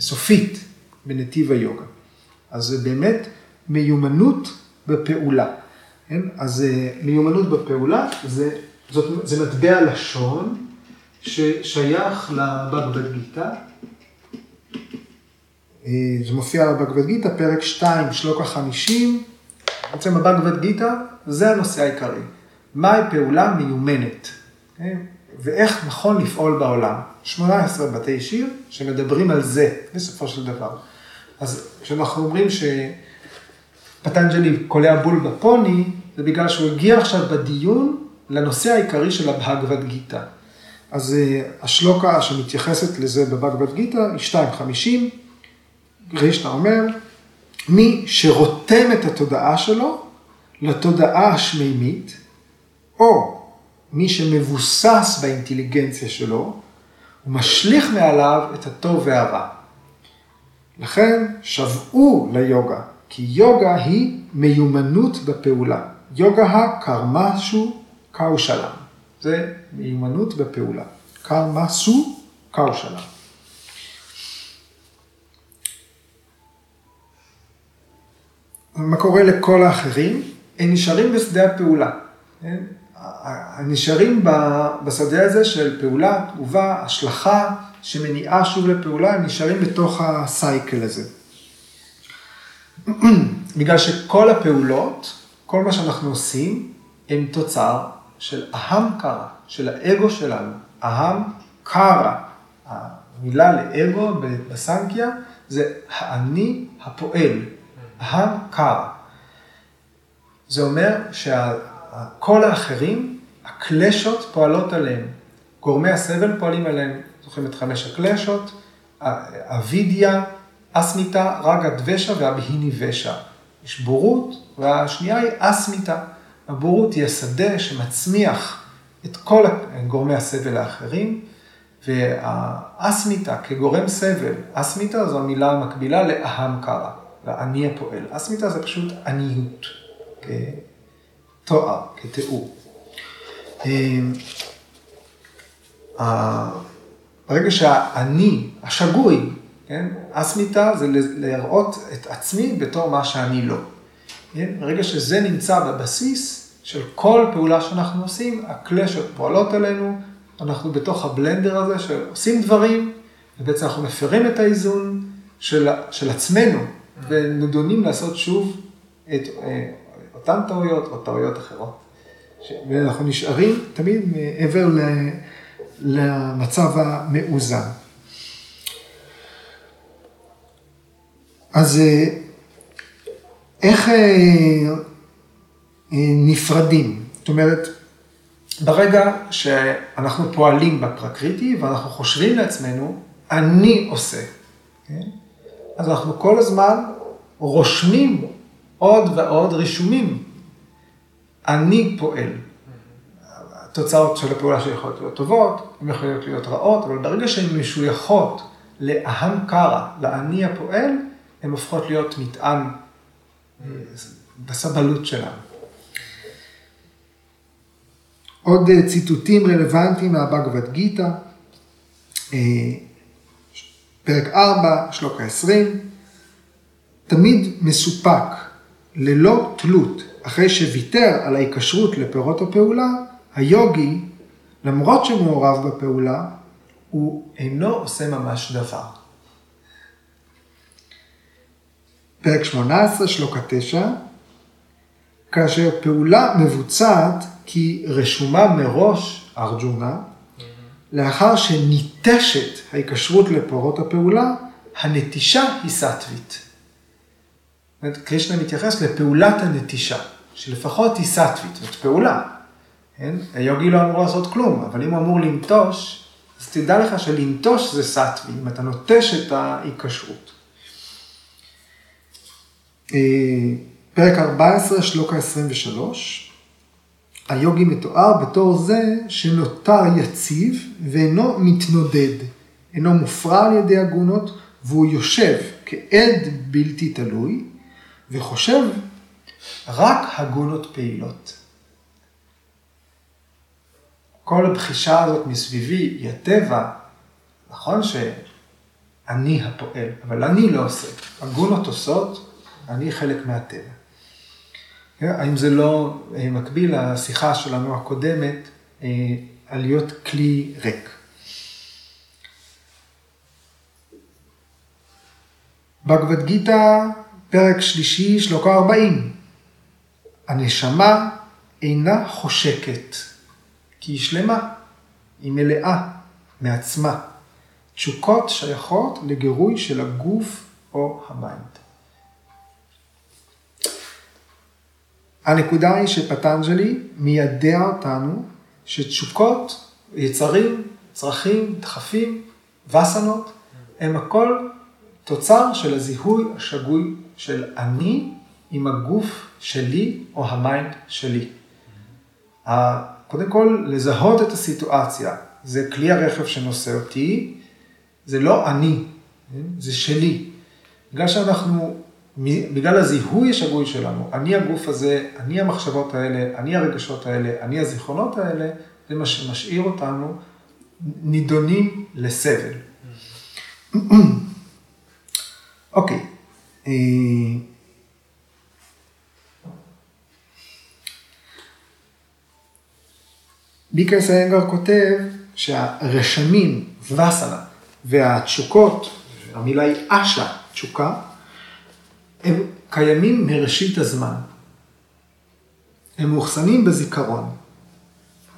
סופית בנתיב היוגה. אז זה באמת מיומנות בפעולה. כן? אז אה, מיומנות בפעולה זה, זאת, זה מטבע לשון ששייך לבגבד גיתא. אה, זה מופיע בבגבד גיתא, פרק 2, שלוק החמישים. בעצם הבגבד גיתא זה הנושא העיקרי. מהי פעולה מיומנת? כן? ואיך נכון לפעול בעולם. 18 בתי שיר שמדברים על זה בסופו של דבר. אז כשאנחנו אומרים שפטנג'לי קולע בול בפוני, זה בגלל שהוא הגיע עכשיו בדיון לנושא העיקרי של הבהגבד גיתא. אז אה, השלוקה שמתייחסת לזה בבהגבד גיתא היא 2.50, רישנה אומר, מי שרותם את התודעה שלו לתודעה השמימית, או מי שמבוסס באינטליגנציה שלו, הוא משליך מעליו את הטוב והרע. לכן שבעו ליוגה, כי יוגה היא מיומנות בפעולה. יוגה הקרמשו קאושלם. זה מיומנות בפעולה. קרמשו קאושלם. מה קורה לכל האחרים? הם נשארים בשדה הפעולה. כן? נשארים בשדה הזה של פעולה, תגובה, השלכה, שמניעה שוב לפעולה, הם נשארים בתוך הסייקל הזה. בגלל שכל הפעולות, כל מה שאנחנו עושים, הם תוצר של אהם קרא, של האגו שלנו. אהם קרא, המילה לאגו בסנקיה זה האני הפועל, אהם קרא. זה אומר שכל האחרים, הקלשות פועלות עליהם. גורמי הסבל פועלים עליהם. זוכרים את חמש הקלשות, אבידיה, אסמיתה, רגה דבשה והבהיני ושע. יש בורות, והשנייה היא אסמיתה. הבורות היא השדה שמצמיח את כל גורמי הסבל האחרים, והאסמיתה כגורם סבל, אסמיתה זו המילה המקבילה לאהם קרא, לאני הפועל. אסמיתה זה פשוט עניות, כתואר, כתיאור. אמ, ברגע שהאני, השגוי, כן, אסמיתה זה להראות את עצמי בתור מה שאני לא. כן? ברגע שזה נמצא בבסיס של כל פעולה שאנחנו עושים, הקלשות פועלות עלינו, אנחנו בתוך הבלנדר הזה שעושים דברים, ובעצם אנחנו מפרים את האיזון של, של עצמנו, ונדונים לעשות שוב את אה, אותן טעויות או טעויות אחרות. ואנחנו נשארים תמיד מעבר. למצב המאוזן. אז אה, איך אה, נפרדים? זאת אומרת, ברגע שאנחנו פועלים בפרקריטי ואנחנו חושבים לעצמנו, אני עושה, כן? אנחנו כל הזמן רושמים עוד ועוד רישומים. אני פועל. התוצאות של הפעולה שיכולות להיות טובות, הן יכולות להיות רעות, אבל ברגע שהן משויכות לאהם קרא, לאני הפועל, הן הופכות להיות מטען אה, בסבלות שלנו. עוד אה, ציטוטים רלוונטיים מהבגבד גיתא, פרק 4, שלוק ה-20, תמיד מסופק, ללא תלות, אחרי שוויתר על ההיקשרות לפירות הפעולה, היוגי, למרות שמעורב בפעולה, הוא אינו עושה ממש דבר. פרק 18, שלוקה 9, כאשר פעולה מבוצעת כי רשומה מראש ארג'ונה, לאחר שניטשת ההיקשרות לפורות הפעולה, הנטישה היא סטווית. קרישנה מתייחס לפעולת הנטישה, שלפחות היא סטווית, זאת פעולה. כן? היוגי לא אמור לעשות כלום, אבל אם הוא אמור לנטוש, אז תדע לך שלנטוש זה סטווי, אם אתה נוטש את ההיקשרות. אה, פרק 14, שלוקה 23, היוגי מתואר בתור זה שנותר יציב ואינו מתנודד, אינו מופרע על ידי הגונות, והוא יושב כעד בלתי תלוי, וחושב רק הגונות פעילות. כל הבחישה הזאת מסביבי היא הטבע, נכון שאני הפועל, אבל אני לא עושה. הגונות עושות, אני חלק מהטבע. האם זה לא אה, מקביל לשיחה שלנו הקודמת אה, על להיות כלי ריק? בגבד גיתא, פרק שלישי, שלוקה 40. הנשמה אינה חושקת. כי היא שלמה, היא מלאה מעצמה. תשוקות שייכות לגירוי של הגוף או ה mind. הנקודה היא שפטנג'לי מיידע אותנו שתשוקות, יצרים, צרכים, דחפים, וסנות, הם הכל תוצר של הזיהוי השגוי של אני עם הגוף שלי או ה mind שלי. קודם כל, לזהות את הסיטואציה. זה כלי הרכב שנושא אותי, זה לא אני, זה שלי. בגלל שאנחנו, בגלל הזיהוי השגוי שלנו, אני הגוף הזה, אני המחשבות האלה, אני הרגשות האלה, אני הזיכרונות האלה, זה מה שמשאיר אותנו נידונים לסבל. אוקיי. okay. אה, ביקרס איינגר כותב שהרשמים, וסנה, והתשוקות, המילה היא אשה, תשוקה, הם קיימים מראשית הזמן. הם מאוחסנים בזיכרון.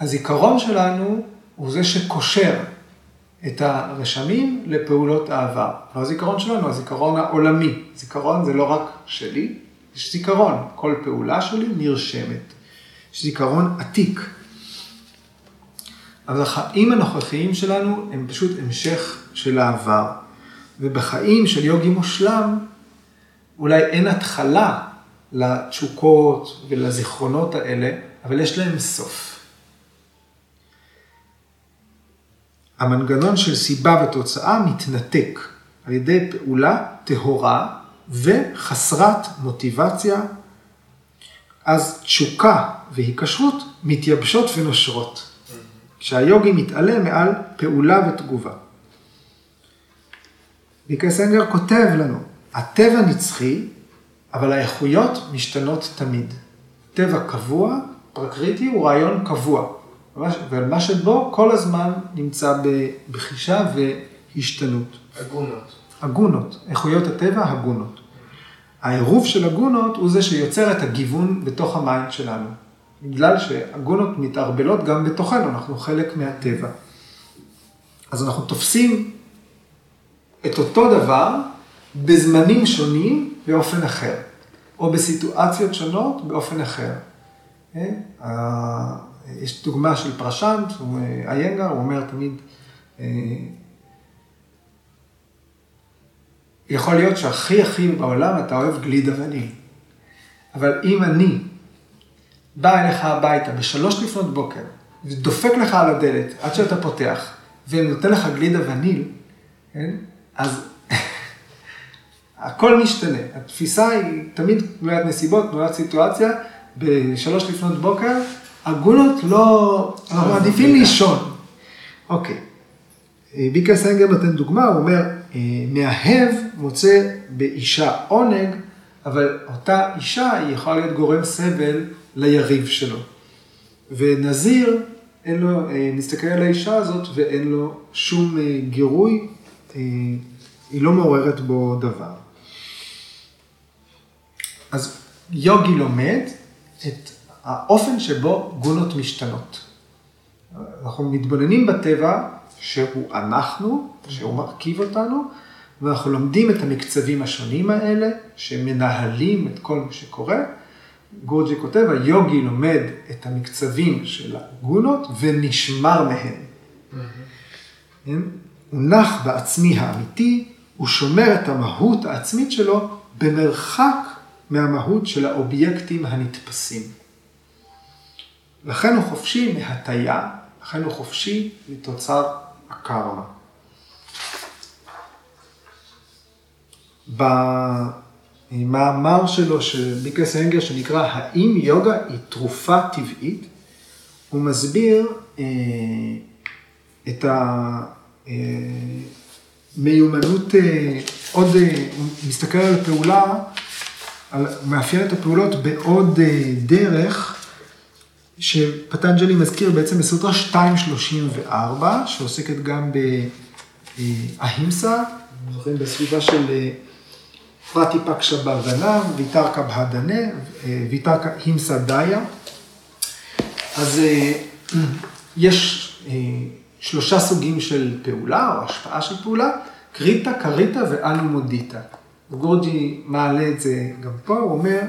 הזיכרון שלנו הוא זה שקושר את הרשמים לפעולות העבר. והזיכרון שלנו, הזיכרון העולמי. זיכרון זה לא רק שלי, יש זיכרון. כל פעולה שלי נרשמת. יש זיכרון עתיק. אבל החיים הנוכחיים שלנו הם פשוט המשך של העבר. ובחיים של יוגי מושלם, אולי אין התחלה לתשוקות ולזיכרונות האלה, אבל יש להם סוף. המנגנון של סיבה ותוצאה מתנתק על ידי פעולה טהורה וחסרת מוטיבציה, אז תשוקה והיקשרות מתייבשות ונושרות. כשהיוגי מתעלה מעל פעולה ותגובה. ויקה כותב לנו, הטבע נצחי, אבל האיכויות משתנות תמיד. טבע קבוע, פרקריטי הוא רעיון קבוע, ומה שבו כל הזמן נמצא בחישה והשתנות. הגונות. הגונות, איכויות הטבע הגונות. העירוב של הגונות הוא זה שיוצר את הגיוון בתוך ה mind שלנו. בגלל שהגונות מתערבלות גם בתוכנו, אנחנו חלק מהטבע. אז אנחנו תופסים את אותו דבר בזמנים שונים באופן אחר, או בסיטואציות שונות באופן אחר. אה? יש דוגמה של פרשנט, איינגר, הוא אומר תמיד, אה, יכול להיות שהכי הכי בעולם אתה אוהב גלידה וניל. אבל אם אני בא אליך הביתה בשלוש לפנות בוקר, ודופק לך על הדלת עד שאתה פותח, ונותן לך גלידה וניל, כן? אז הכל משתנה. התפיסה היא תמיד תנועת נסיבות, תנועת סיטואציה, בשלוש לפנות בוקר, הגולות לא, אנחנו מעדיפים לישון. אוקיי. ביקר סנגר נותן דוגמה, הוא אומר, אה, מאהב מוצא באישה עונג, אבל אותה אישה היא יכולה להיות גורם סבל ליריב שלו. ונזיר, אין לו, אה, מסתכל על האישה הזאת ואין לו שום אה, גירוי, אה, היא לא מעוררת בו דבר. אז יוגי לומד את האופן שבו גונות משתנות. אנחנו מתבוננים בטבע שהוא אנחנו, שהוא מרכיב אותנו, ואנחנו לומדים את המקצבים השונים האלה, שמנהלים את כל מה שקורה. גורג'י כותב, היוגי לומד את המקצבים של הגונות ונשמר מהם. Mm-hmm. הוא נח בעצמי האמיתי, הוא שומר את המהות העצמית שלו במרחק מהמהות של האובייקטים הנתפסים. לכן הוא חופשי מהטיה, לכן הוא חופשי מתוצר הקרמה. במאמר שלו של מיקלס אנגר שנקרא האם יוגה היא תרופה טבעית, הוא מסביר אה, את המיומנות, אה, אה, עוד, אה, הוא מסתכל על הפעולה, על, מאפיין את הפעולות בעוד אה, דרך, שפטנג'לי מזכיר בעצם בסוטרה 234, שעוסקת גם באהימסה, זוכרים בסביבה של אה, פרטי פקשה בהבנה, ויתרקה בהדנה, אה, ויתרקה הימסה דיה. אז אה, יש שלושה סוגים של פעולה, או השפעה של פעולה, קריטה, קריטה ואנומודיטה. גורג'י מעלה את זה גם פה, הוא אומר,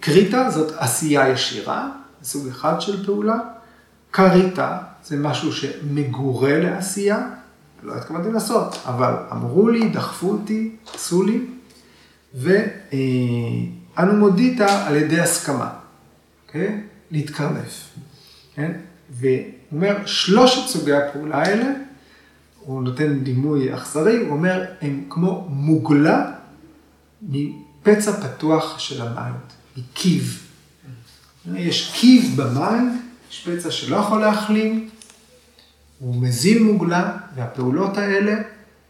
קריטה זאת עשייה ישירה, סוג אחד של פעולה. קריטה זה משהו שמגורה לעשייה, לא התכוונתי לעשות, אבל אמרו לי, דחפו אותי, עשו לי, ואנו מודיתה על ידי הסכמה, כן? להתקרנף, כן? והוא אומר, שלושת סוגי הפעולה האלה, הוא נותן דימוי אכזרי, הוא אומר, הם כמו מוגלה מפצע פתוח של ה mind, מכיב. יש כיב ב mind, יש פצע שלא יכול להחלים, הוא מזין מוגלה, והפעולות האלה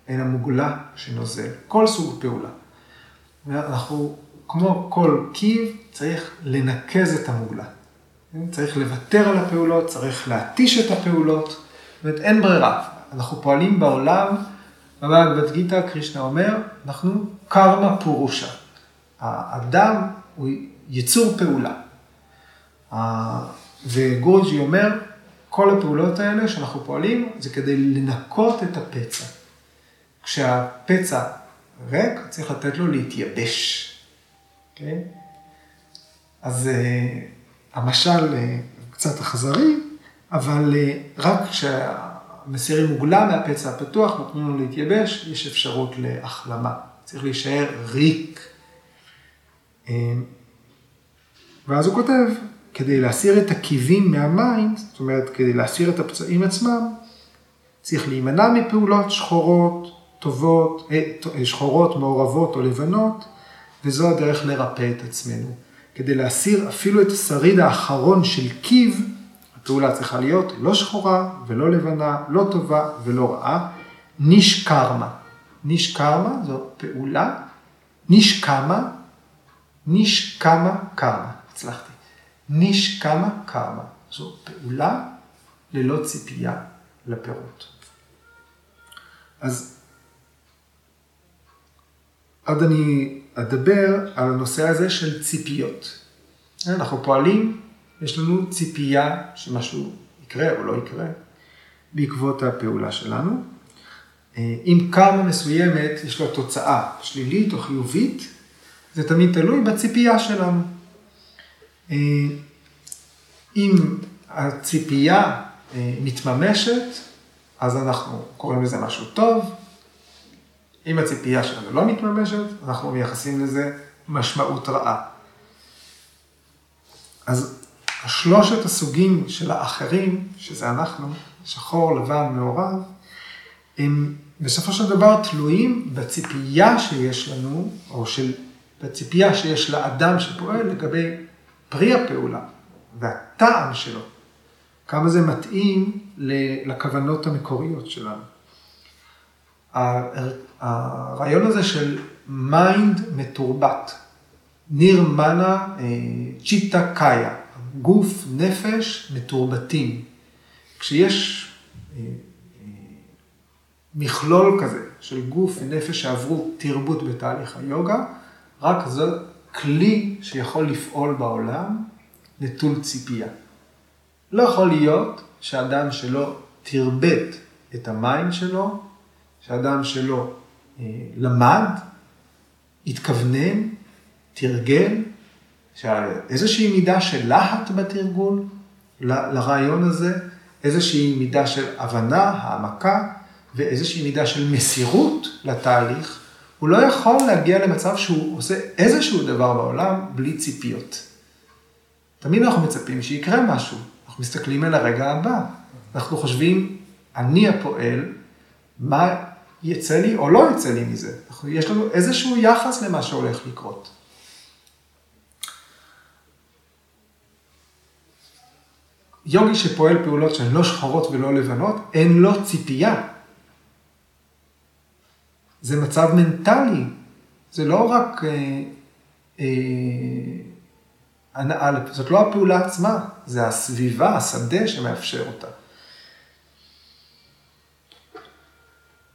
הן המוגלה שנוזל. כל סוג פעולה. אנחנו, כמו כל קיב, צריך לנקז את המוגלה. צריך לוותר על הפעולות, צריך להתיש את הפעולות, זאת אומרת, אין ברירה. אנחנו פועלים בעולם, בבגבד גיתא, קרישנה אומר, אנחנו קרמה פורושה. האדם הוא יצור פעולה. וגורג'י אומר, כל הפעולות האלה שאנחנו פועלים זה כדי לנקות את הפצע. כשהפצע ריק, צריך לתת לו להתייבש. Okay? אוקיי? אז אה, המשל אה, קצת אכזרי, אבל אה, רק כשמסירים מוגלה מהפצע הפתוח, נותנים לו להתייבש, יש אפשרות להחלמה. צריך להישאר ריק. אה, ואז הוא כותב, כדי להסיר את הכיבים מה mind, זאת אומרת, כדי להסיר את הפצעים עצמם, צריך להימנע מפעולות שחורות, טובות, אה, אה, שחורות, מעורבות או לבנות, וזו הדרך לרפא את עצמנו. כדי להסיר אפילו את השריד האחרון של קיב, הפעולה צריכה להיות לא שחורה ולא לבנה, לא טובה ולא רעה, נישקרמה. נישקרמה זו פעולה, נישקמה, נישקמה קרמה, הצלחתי. נישקמה קרמה, זו פעולה ללא ציפייה לפירות. אז עוד אני אדבר על הנושא הזה של ציפיות. אנחנו פועלים, יש לנו ציפייה שמשהו יקרה או לא יקרה בעקבות הפעולה שלנו. אם קרמה מסוימת יש לה תוצאה שלילית או חיובית, זה תמיד תלוי בציפייה שלנו. אם הציפייה מתממשת, אז אנחנו קוראים לזה משהו טוב, אם הציפייה שלנו לא מתממשת, אנחנו מייחסים לזה משמעות רעה. אז שלושת הסוגים של האחרים, שזה אנחנו, שחור, לבן, מעורב, הם בסופו של דבר תלויים בציפייה שיש לנו, או של, בציפייה שיש לאדם שפועל לגבי פרי הפעולה והטעם שלו, כמה זה מתאים לכוונות המקוריות שלנו. הרעיון הזה של mind מתורבת, נירמנה אה, צ'יטה קאיה, גוף, נפש מתורבתים. כשיש אה, אה, מכלול כזה של גוף ונפש שעברו תרבות בתהליך היוגה, רק זו כלי שיכול לפעול בעולם נטול ציפייה. לא יכול להיות שאדם שלא תרבט את המים שלו, שאדם שלא אה, למד, התכוונן, תרגל, איזושהי מידה של להט בתרגול לרעיון הזה, איזושהי מידה של הבנה, העמקה, ואיזושהי מידה של מסירות לתהליך, הוא לא יכול להגיע למצב שהוא עושה איזשהו דבר בעולם בלי ציפיות. תמיד אנחנו מצפים שיקרה משהו, אנחנו מסתכלים על הרגע הבא, אנחנו חושבים, אני הפועל, מה יצא לי או לא יצא לי מזה. יש לנו איזשהו יחס למה שהולך לקרות. יוגי שפועל פעולות שהן לא שחורות ולא לבנות, אין לו ציפייה. זה מצב מנטלי, זה לא רק אה, אה, זאת לא הפעולה עצמה, זה הסביבה, השדה שמאפשר אותה.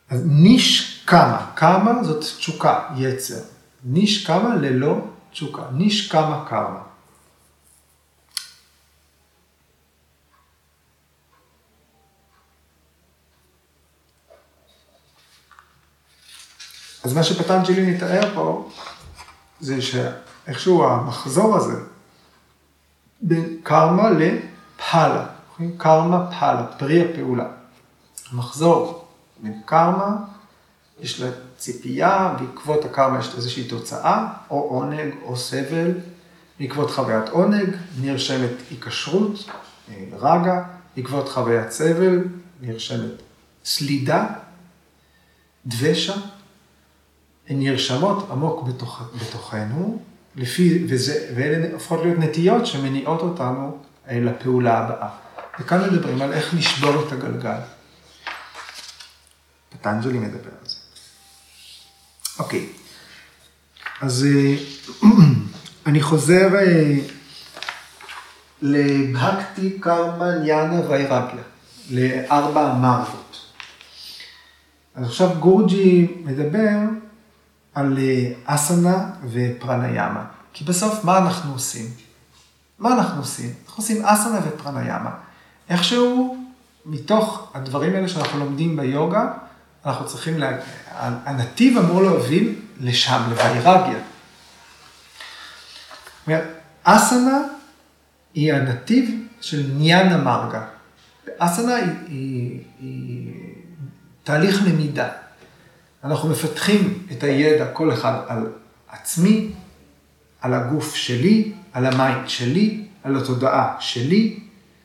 אז ניש קמה, קמה זאת תשוקה, יצר. ניש קמה ללא תשוקה, ניש קמה קרמה. אז מה שפטנג'לי מתאר פה, זה שאיכשהו המחזור הזה, בין קרמה לפאלה, קרמה פאלה, פרי הפעולה. המחזור בין קרמה, יש לה ציפייה, בעקבות הקרמה יש איזושהי תוצאה, או עונג או סבל, בעקבות חוויית עונג נרשמת היקשרות, אה, רגע, בעקבות חוויית סבל נרשמת סלידה, דבשה, הן נרשמות עמוק בתוך, בתוכנו, לפי, וזה, ואלה הופכות להיות נטיות שמניעות אותנו לפעולה הבאה. וכאן מדברים על איך לשבור את הגלגל. פטנג'לי מדבר על זה. אוקיי, אז אה, אני חוזר אה, לבהקטי קרמה ניאנה ויירגיה, לארבע המרבות. אז עכשיו גורג'י מדבר על אה, אסנה ופרניאמה. כי בסוף מה אנחנו עושים? מה אנחנו עושים? אנחנו עושים אסנה ופרניאמה. איכשהו, מתוך הדברים האלה שאנחנו לומדים ביוגה, אנחנו צריכים, לה... הנתיב אמור להוביל לשם, לווייראגיה. אסנה היא הנתיב של ניאנה מרגה. אסנה היא, היא, היא תהליך למידה. אנחנו מפתחים את הידע כל אחד על עצמי, על הגוף שלי, על ה mind שלי, על התודעה שלי.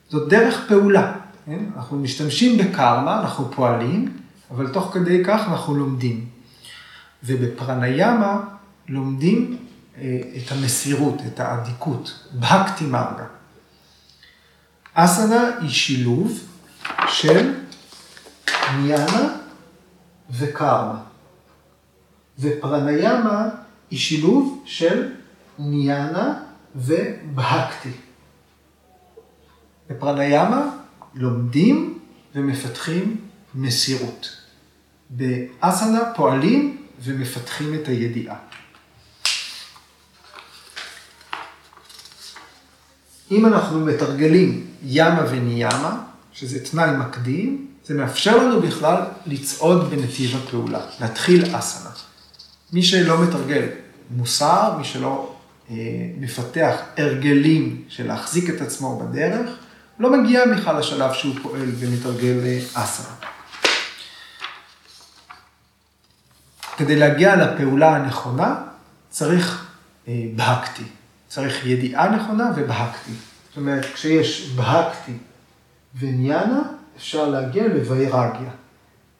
זאת דרך פעולה. כן? אנחנו משתמשים בקרמה, אנחנו פועלים, אבל תוך כדי כך אנחנו לומדים. ובפרניאמה לומדים אה, את המסירות, את האדיקות, בהקטי מרגה. אסנה היא שילוב של ניאנה וקרמה. ופרניאמה היא שילוב של ניאנה ובהקטי. בפרניאמה לומדים ומפתחים מסירות. באסנה פועלים ומפתחים את הידיעה. אם אנחנו מתרגלים ימה וניימה, שזה תנאי מקדים, זה מאפשר לנו בכלל לצעוד בנתיב הפעולה, להתחיל אסנה. מי שלא מתרגל מוסר, מי שלא אה, מפתח הרגלים של להחזיק את עצמו בדרך, לא מגיע בכלל לשלב שהוא פועל ומתרגל אה, אסנה. כדי להגיע לפעולה הנכונה, צריך אה, בהקתי. צריך ידיעה נכונה ובהקתי. זאת אומרת, כשיש בהקתי וניאנה, אפשר להגיע לווירגיה.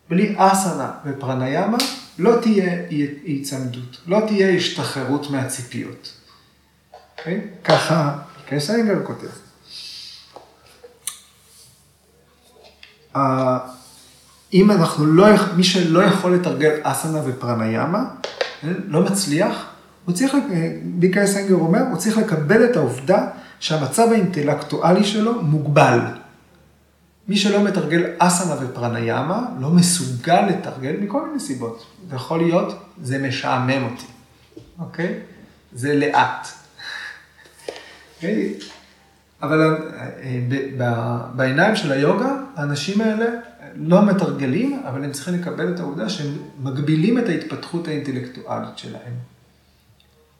בלי אסנה ופרניאמה לא תהיה היצמדות, לא תהיה השתחררות מהציפיות. Okay? אוקיי? ככה קייסנגר כותב. אם אנחנו לא, מי שלא יכול לתרגל אסנה ופרניאמה, לא מצליח, הוא צריך, ביקר סנגר אומר, הוא צריך לקבל את העובדה שהמצב האינטלקטואלי שלו מוגבל. מי שלא מתרגל אסנה ופרניאמה, לא מסוגל לתרגל מכל מיני סיבות. זה יכול להיות, זה משעמם אותי, אוקיי? זה לאט. אוקיי? אבל אה, בעיניים של היוגה, האנשים האלה לא מתרגלים, אבל הם צריכים לקבל את העובדה שהם מגבילים את ההתפתחות האינטלקטואלית שלהם.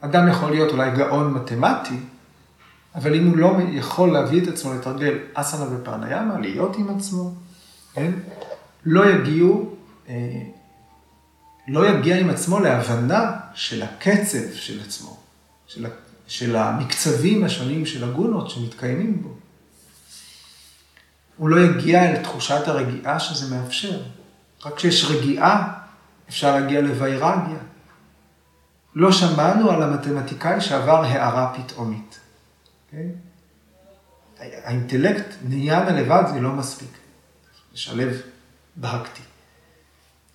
אדם יכול להיות אולי גאון מתמטי, אבל אם הוא לא יכול להביא את עצמו לתרגל אסנה ופרניאמה, להיות עם עצמו, כן? לא יגיעו, אה, לא יגיע עם עצמו להבנה של הקצב של עצמו, של, של המקצבים השונים של הגונות שמתקיימים בו. הוא לא יגיע אל תחושת הרגיעה שזה מאפשר. רק כשיש רגיעה, אפשר להגיע לווירגיה. לא שמענו על המתמטיקאי שעבר הערה פתאומית. אוקיי? האינטלקט נהיה לבד זה לא מספיק. לשלב בהקטי.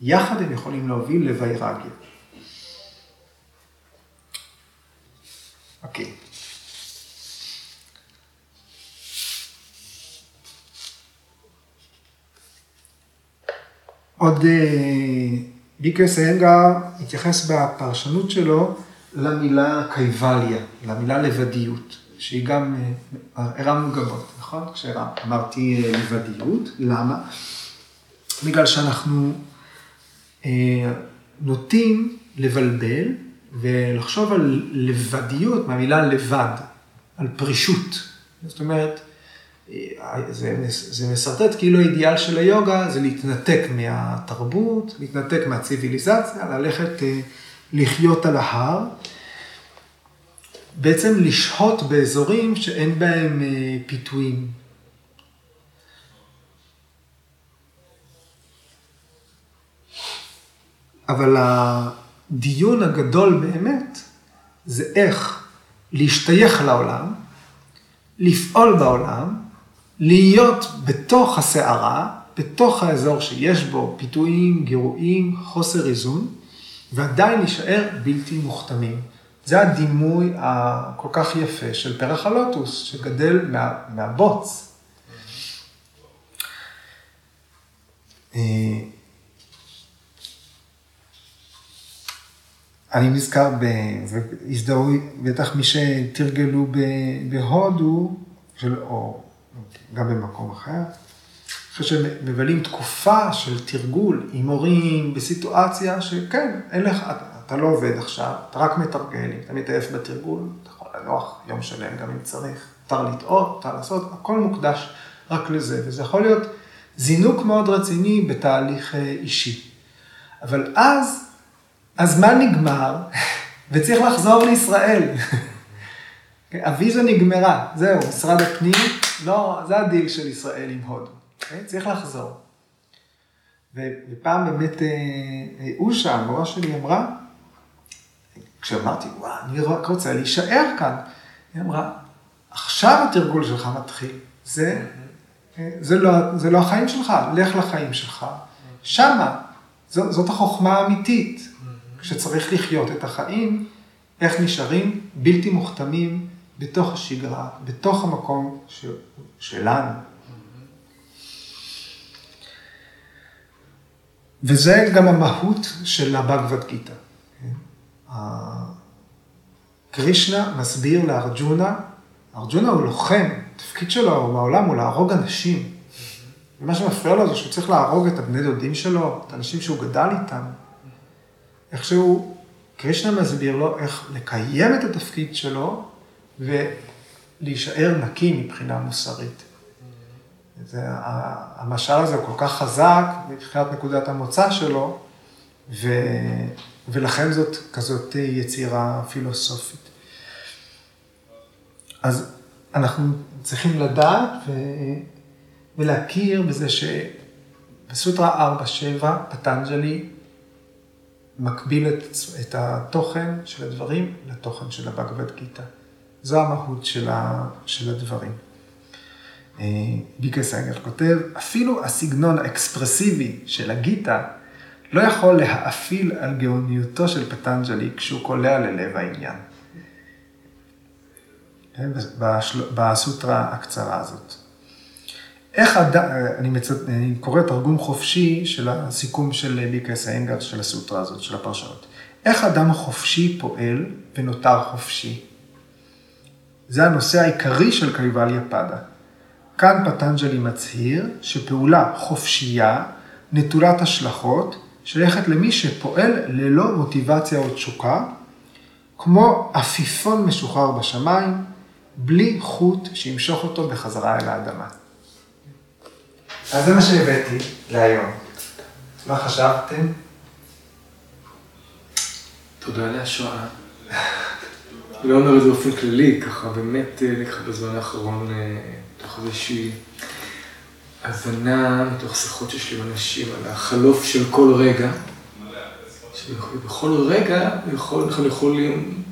יחד הם יכולים להוביל לווירגיה. אוקיי. עוד ביקרס אה, אנגר התייחס בפרשנות שלו למילה קייבליה, למילה לבדיות, שהיא גם, אה, הרמנו גבות, נכון? כשאמרתי אה, לבדיות, למה? בגלל שאנחנו נוטים לבלבל ולחשוב על לבדיות מהמילה לבד, על פרישות. זאת אומרת, זה, זה מסרטט כאילו האידיאל של היוגה זה להתנתק מהתרבות, להתנתק מהציוויליזציה, ללכת אה, לחיות על ההר. בעצם לשהות באזורים שאין בהם אה, פיתויים. אבל הדיון הגדול באמת זה איך להשתייך לעולם, לפעול בעולם, להיות בתוך הסערה, בתוך האזור שיש בו פיתויים, גירויים, חוסר איזון, ועדיין להישאר בלתי מוכתמים. זה הדימוי הכל כך יפה של פרח הלוטוס, שגדל מה, מהבוץ. אה, אני נזכר, והזדהו, בטח מי שתרגלו בהודו, או גם במקום אחר. אחרי שמבלים תקופה של תרגול עם הורים בסיטואציה שכן, אין לך, אתה לא עובד עכשיו, אתה רק מתרגל, אם אתה מתעייף בתרגול, אתה יכול לנוח יום שלם גם אם צריך, מותר לטעות, מותר לעשות, הכל מוקדש רק לזה, וזה יכול להיות זינוק מאוד רציני בתהליך אה, אישי. אבל אז, הזמן נגמר, וצריך לחזור לישראל. הוויזה נגמרה, זהו, משרד הפנים לא, זה הדיל של ישראל עם הודו. Okay? אוקיי? צריך לחזור. ופעם באמת אה, אה, אושה, המורה שלי, אמרה, כשאמרתי, וואו, אני רק רוצה להישאר כאן, היא אמרה, עכשיו התרגול שלך מתחיל. זה, אה, זה, לא, זה לא החיים שלך, לך לחיים שלך. שמה, זו, זאת החוכמה האמיתית. כשצריך לחיות את החיים, איך נשארים בלתי מוכתמים, בתוך השגרה, בתוך המקום ש... שלנו. וזה גם המהות של הבגבד גיתא. קרישנה מסביר לארג'ונה, ארג'ונה הוא לוחם, התפקיד שלו בעולם הוא להרוג אנשים. ומה שמפריע לו זה שהוא צריך להרוג את הבני דודים שלו, את האנשים שהוא גדל איתם. איכשהו, קרישנה מסביר לו איך לקיים את התפקיד שלו ולהישאר נקי מבחינה מוסרית. זה, המשל הזה כל כך חזק מבחינת נקודת המוצא שלו, ו, ולכן זאת כזאת יצירה פילוסופית. אז אנחנו צריכים לדעת ו, ולהכיר בזה שבסוטרה 4-7 פטנג'לי מקביל את, את התוכן של הדברים לתוכן של הבגבד גיתא. זו המהות של, ה, של הדברים. אה, ביקר סנגר כותב, אפילו הסגנון האקספרסיבי של הגיטה לא יכול להאפיל על גאוניותו של פטנג'לי כשהוא קולע ללב העניין. כן, בסוטרה הקצרה הזאת. איך אדם, אני, מצט... אני קורא תרגום חופשי של הסיכום של ביקר סיינגר של הסוטרה הזאת, של הפרשנות. איך אדם חופשי פועל ונותר חופשי? זה הנושא העיקרי של קייבליה פדה. כאן פטנג'לי מצהיר שפעולה חופשייה, נטולת השלכות, שייכת למי שפועל ללא מוטיבציה או תשוקה, כמו עפיפון משוחרר בשמיים, בלי חוט שימשוך אותו בחזרה אל האדמה. אז זה מה שהבאתי להיום. מה חשבתם? תודה על. אני לא אומר את זה באופן כללי, ככה באמת אה, ככה בזמן האחרון, אה, איזושהי הבנה, מתוך שיחות שיש לי עם אנשים על החלוף של כל רגע, שבכל רגע יכול, אנחנו יכולים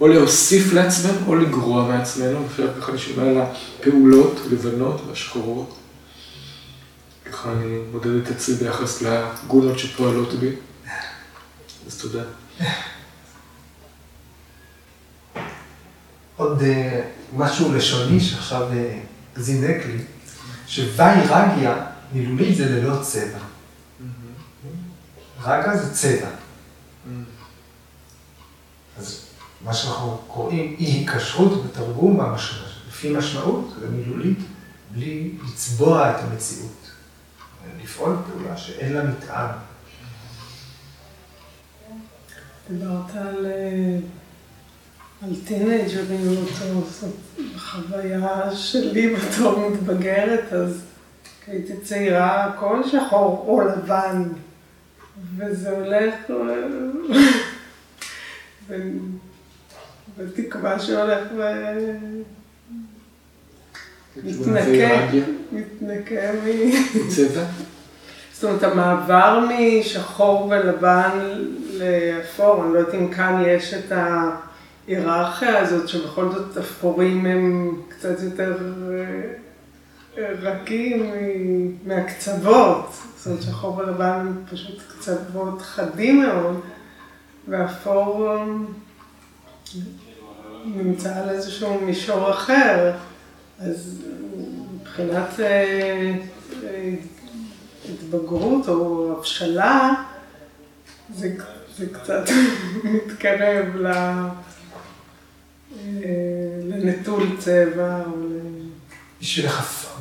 או להוסיף לעצמנו או לגרוע מעצמנו, עכשיו ככה שומע על הפעולות לבנות והשחורות. ככה אני מודד את עצמי ביחס לגונות שפועלות בי, אז תודה. עוד אה, משהו לשוני שעכשיו אה, זינק לי, שוויירגיה מילולית זה ללא צבע. רגה זה צבע. אז מה שאנחנו קוראים אי היקשרות בתרגום, לפי משמעות, זה מילולית, בלי לצבוע את המציאות. לפעול פעולה שאין לה מטען. דיברת על... על טינג'רים, אותו, בחוויה שלי בתור מתבגרת, אז הייתי צעירה, הכל שחור או לבן, וזה הולך, בתקווה שהולך ו... מתנקה, מתנקה מ... צבע? זאת אומרת, המעבר משחור ולבן לאפור, אני לא יודעת אם כאן יש את ההיררכיה הזאת, שבכל זאת אפורים הם קצת יותר אה, רכים מהקצוות. זאת אומרת, שחור ולבן הם פשוט קצוות חדים מאוד, ואפור אה, נמצא על איזשהו מישור אחר. אז מבחינת אה, התבגרות או הבשלה, זה, זה קצת מתקרב ל, לנטול צבע או ל... בשביל, החפ...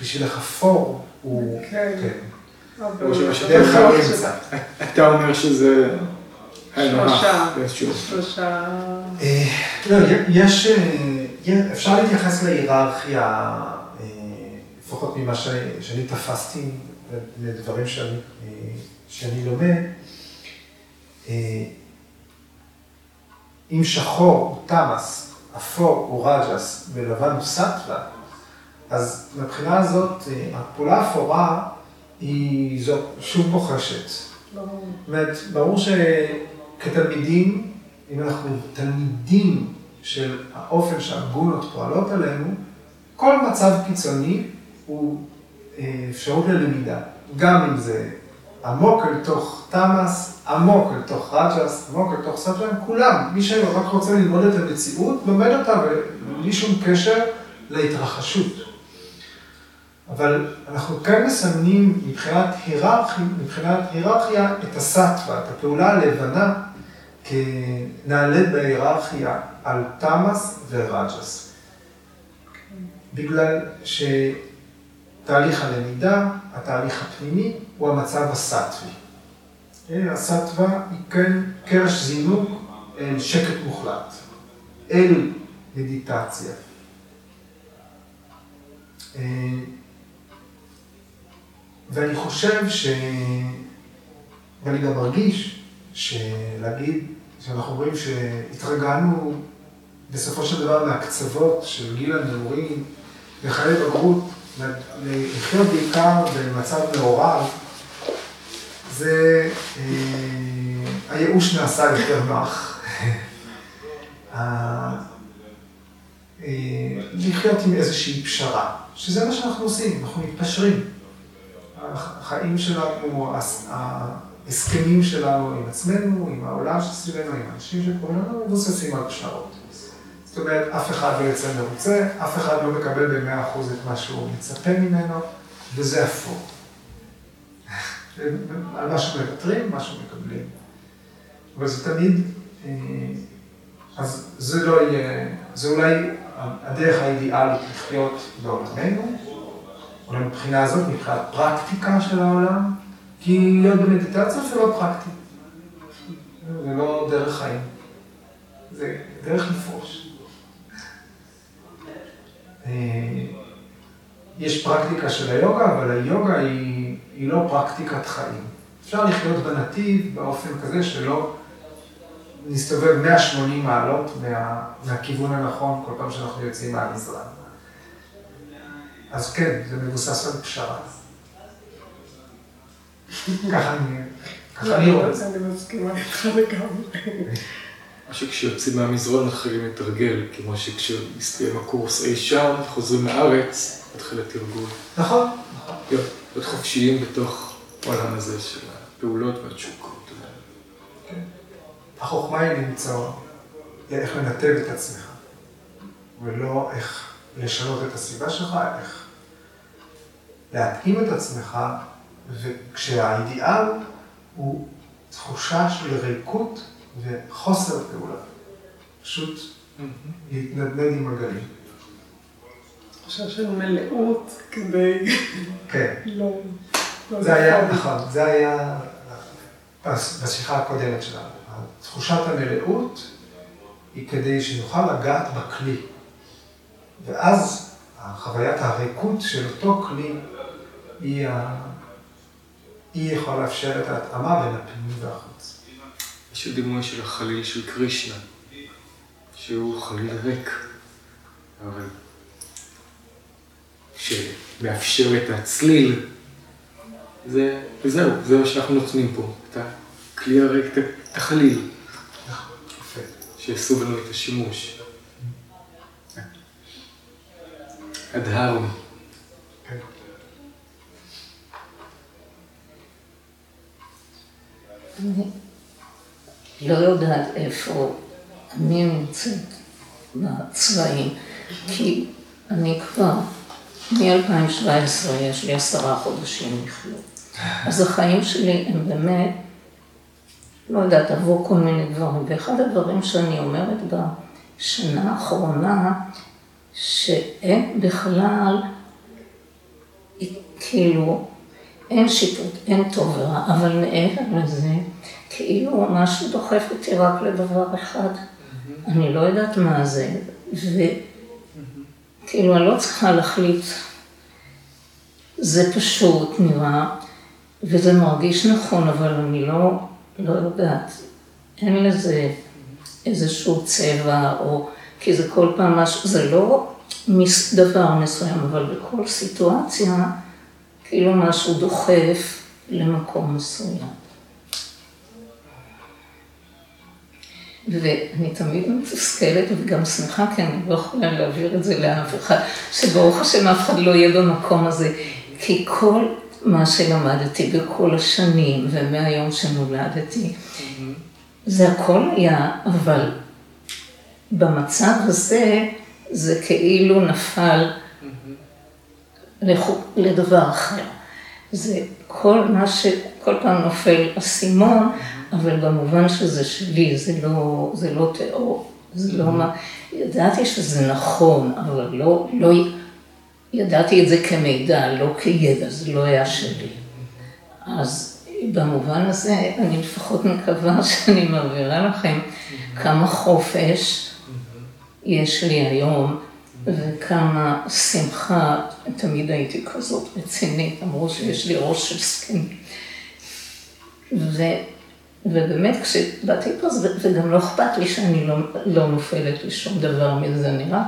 בשביל החפור הוא... כן. אתה אומר שזה... שלושה. שלושה. אה, לא, יש... אה, אפשר להתייחס להיררכיה, לפחות ממה שאני תפסתי לדברים שאני לומד, אם שחור הוא תמאס, אפור הוא רג'ס ולבן הוא סטווה, אז מבחינה הזאת הפעולה האפורה היא זו שוב בוחשת. ברור. זאת ברור שכתלמידים, אם אנחנו תלמידים של האופן שהגונות פועלות עלינו, כל מצב קיצוני הוא אפשרות ללמידה, גם אם זה עמוק אל תוך תמאס, עמוק אל תוך רג'ס, עמוק אל תוך סטווה, כולם, מי שרק רוצה ללמוד את המציאות, לומד אותה בלי שום קשר להתרחשות. אבל אנחנו כן מסמנים מבחינת היררכיה, מבחינת היררכיה את הסטווה, את הפעולה הלבנה, כנעלית בהיררכיה על תמאס ורג'ס. בגלל ש... תהליך הלמידה, התהליך הפנימי, הוא המצב הסטווי. הסטווה היא כן קרש זינוק אל שקט מוחלט, אל מדיטציה. אה, ואני חושב ש... ואני גם מרגיש שלהגיד, שאנחנו רואים שהתרגלנו בסופו של דבר מהקצוות של גיל הנעורים לחיי בגרות, לחיות בעיקר במצב מעורב, זה, אה, הייאוש נעשה יותר נוח. אה, לחיות עם איזושהי פשרה, שזה מה שאנחנו עושים, אנחנו מתפשרים. החיים שלנו, ההסכמים שלנו עם עצמנו, עם העולם שסביבנו, עם האנשים שקוראים לנו, מבוססים על פשרות. זאת אומרת, אף אחד לא יוצא מרוצה, אף אחד לא מקבל במאה אחוז את מה שהוא מצפה ממנו, וזה הפוך. על מה שמוותרים, מה שמקבלים. אבל זה תמיד, אה, אז זה לא יהיה, זה אולי הדרך האידיאלית לחיות בעולמנו, אולי מבחינה הזאת, מבחינת פרקטיקה של העולם, כי להיות במדיטציה זה לא פרקטי, זה לא דרך חיים, זה דרך לפרוש. אה, יש פרקטיקה של היוגה, אבל היוגה היא, היא לא פרקטיקת חיים. אפשר לחיות בנתיב באופן כזה שלא נסתובב 180 מעלות מה, מהכיוון הנכון כל פעם שאנחנו יוצאים מהמזרח. אז כן, זה מבוסס על פשרה. ככה אני, ככה אני רואה את זה. אני מסכימה איתך לגמרי. שכשיוצאים מהמזרון מתחילים לתרגל, כמו שכשמסתיים הקורס אי שם, חוזרים לארץ, מתחיל התרגול. נכון, נכון. להיות חופשיים בתוך העולם הזה של הפעולות והתשוקות. החוכמה היא למצוא איך לנתב את עצמך, ולא איך לשנות את הסביבה שלך, איך להתאים את עצמך, וכשהאידיאל הוא תחושה של ריקות וחוסר פעולה. פשוט להתנדנד עם הגלים. תחושה של מלאות כדי... כן. לא... לא זה היה. נכון, זה היה בשיחה הקודמת שלנו. תחושת המלאות היא כדי שנוכל לגעת בכלי. ואז חוויית הריקות של אותו כלי היא, ה... היא יכולה לאפשר את ההתאמה בין הפנימי והחוץ. יש דימוי של החליל של קרישנה, שהוא חליל ריק, אבל שמאפשר את הצליל, זה, וזהו, זה מה שאנחנו נותנים פה, את הכלי הריק, את- החליל. שיעשו בנו את השימוש. הדהרנו. כן. לא יודעת איפה אני נמצאת בצבעים, כי אני כבר, מ-2017 יש לי עשרה חודשים לחיות. אז החיים שלי הם באמת, לא יודעת, עברו כל מיני דברים. ואחד הדברים שאני אומרת בשנה האחרונה, שאין בכלל, כאילו, אין שיפוט, אין טוב ורע, אבל מעבר לזה, כאילו משהו דוחף אותי רק לדבר אחד. אני לא יודעת מה זה, וכאילו אני לא צריכה להחליט. זה פשוט נראה, וזה מרגיש נכון, אבל אני לא, לא יודעת. אין לזה איזשהו צבע, או... כי זה כל פעם משהו, זה לא דבר מסוים, אבל בכל סיטואציה, כאילו משהו דוחף למקום מסוים. ואני תמיד מתוסכלת וגם שמחה, כי אני לא יכולה להעביר את זה לאף אחד, שברוך השם אף אחד לא יהיה במקום הזה, כי כל מה שלמדתי בכל השנים ומהיום שנולדתי, זה הכל היה, אבל במצב הזה, זה כאילו נפל לדבר אחר. זה כל מה שכל פעם נופל אסימון, אבל במובן שזה שלי, זה לא, זה לא תיאור, זה לא מה, ידעתי שזה נכון, אבל לא, לא, ידעתי את זה כמידע, לא כידע, זה לא היה שלי. אז במובן הזה, אני לפחות מקווה שאני מעבירה לכם כמה חופש יש לי היום, וכמה שמחה, תמיד הייתי כזאת רצינית, אמרו שיש לי ראש של זקן. ובאמת, כשבאתי פה, וגם לא אכפת לי שאני לא, לא נופלת לשום דבר מזה, נראה.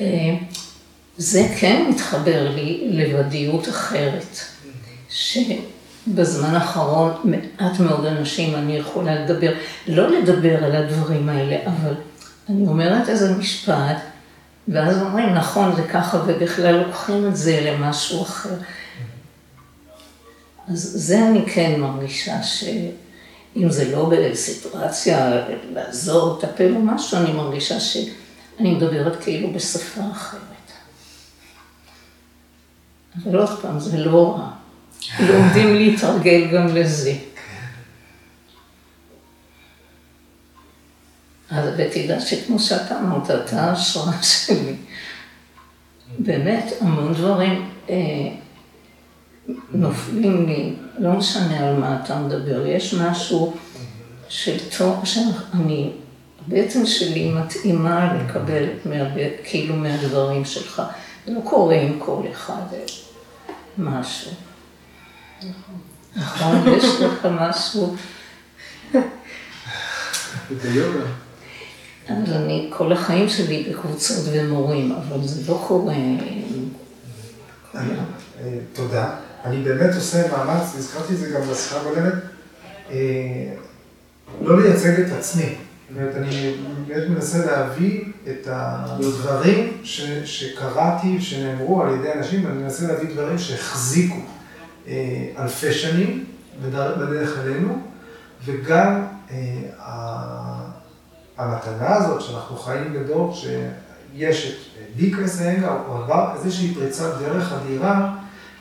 אה, זה כן מתחבר לי לוודיות אחרת, שבזמן האחרון מעט מאוד אנשים אני יכולה לדבר, לא לדבר על הדברים האלה, אבל אני אומרת איזה משפט, ואז אומרים, נכון, זה ככה, ובכלל לוקחים את זה למשהו אחר. אז זה אני כן מרגישה שאם זה לא בסיטואציה לעזור, לטפל או משהו, אני מרגישה שאני מדברת כאילו בשפה אחרת. אבל עוד פעם, זה לא רע. לומדים להתרגל גם לזה. אז ותדע שכמו שאתה אמרת, אתה ההשראה שלי. באמת, המון דברים אה, נופלים לי, לא משנה על מה אתה מדבר, יש משהו של טוב, שאני, בעצם שלי מתאימה לקבל מה, כאילו מהדברים שלך. זה לא קורה עם כל אחד משהו. נכון, יש לך משהו. אז אני כל החיים שלי בקבוצות ומורים, אבל זה לא קורה. אה, תודה. אני באמת עושה מאמץ, הזכרתי את זה גם בשיחה הקודמת, אה, לא לייצג את עצמי. זאת אומרת, אני באמת מנסה להביא את הדברים ש, שקראתי, שנאמרו על ידי אנשים, ואני מנסה להביא דברים שהחזיקו אה, אלפי שנים בדרך אלינו, וגם המתנה הזאת שאנחנו חיים בדור שיש את דיקרס האנגה, הוא עבר איזושהי פריצת דרך אדירה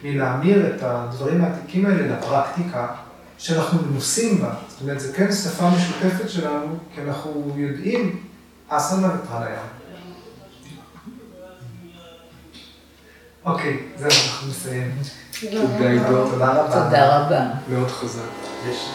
מלהמיר את הדברים העתיקים האלה לפרקטיקה שאנחנו מנוסים בה. זאת אומרת, זה כן שפה משותפת שלנו, כי אנחנו יודעים אסנה ופרניה. אוקיי, זהו, אנחנו נסיים. תודה רבה. תודה רבה. מאוד חזק. יש.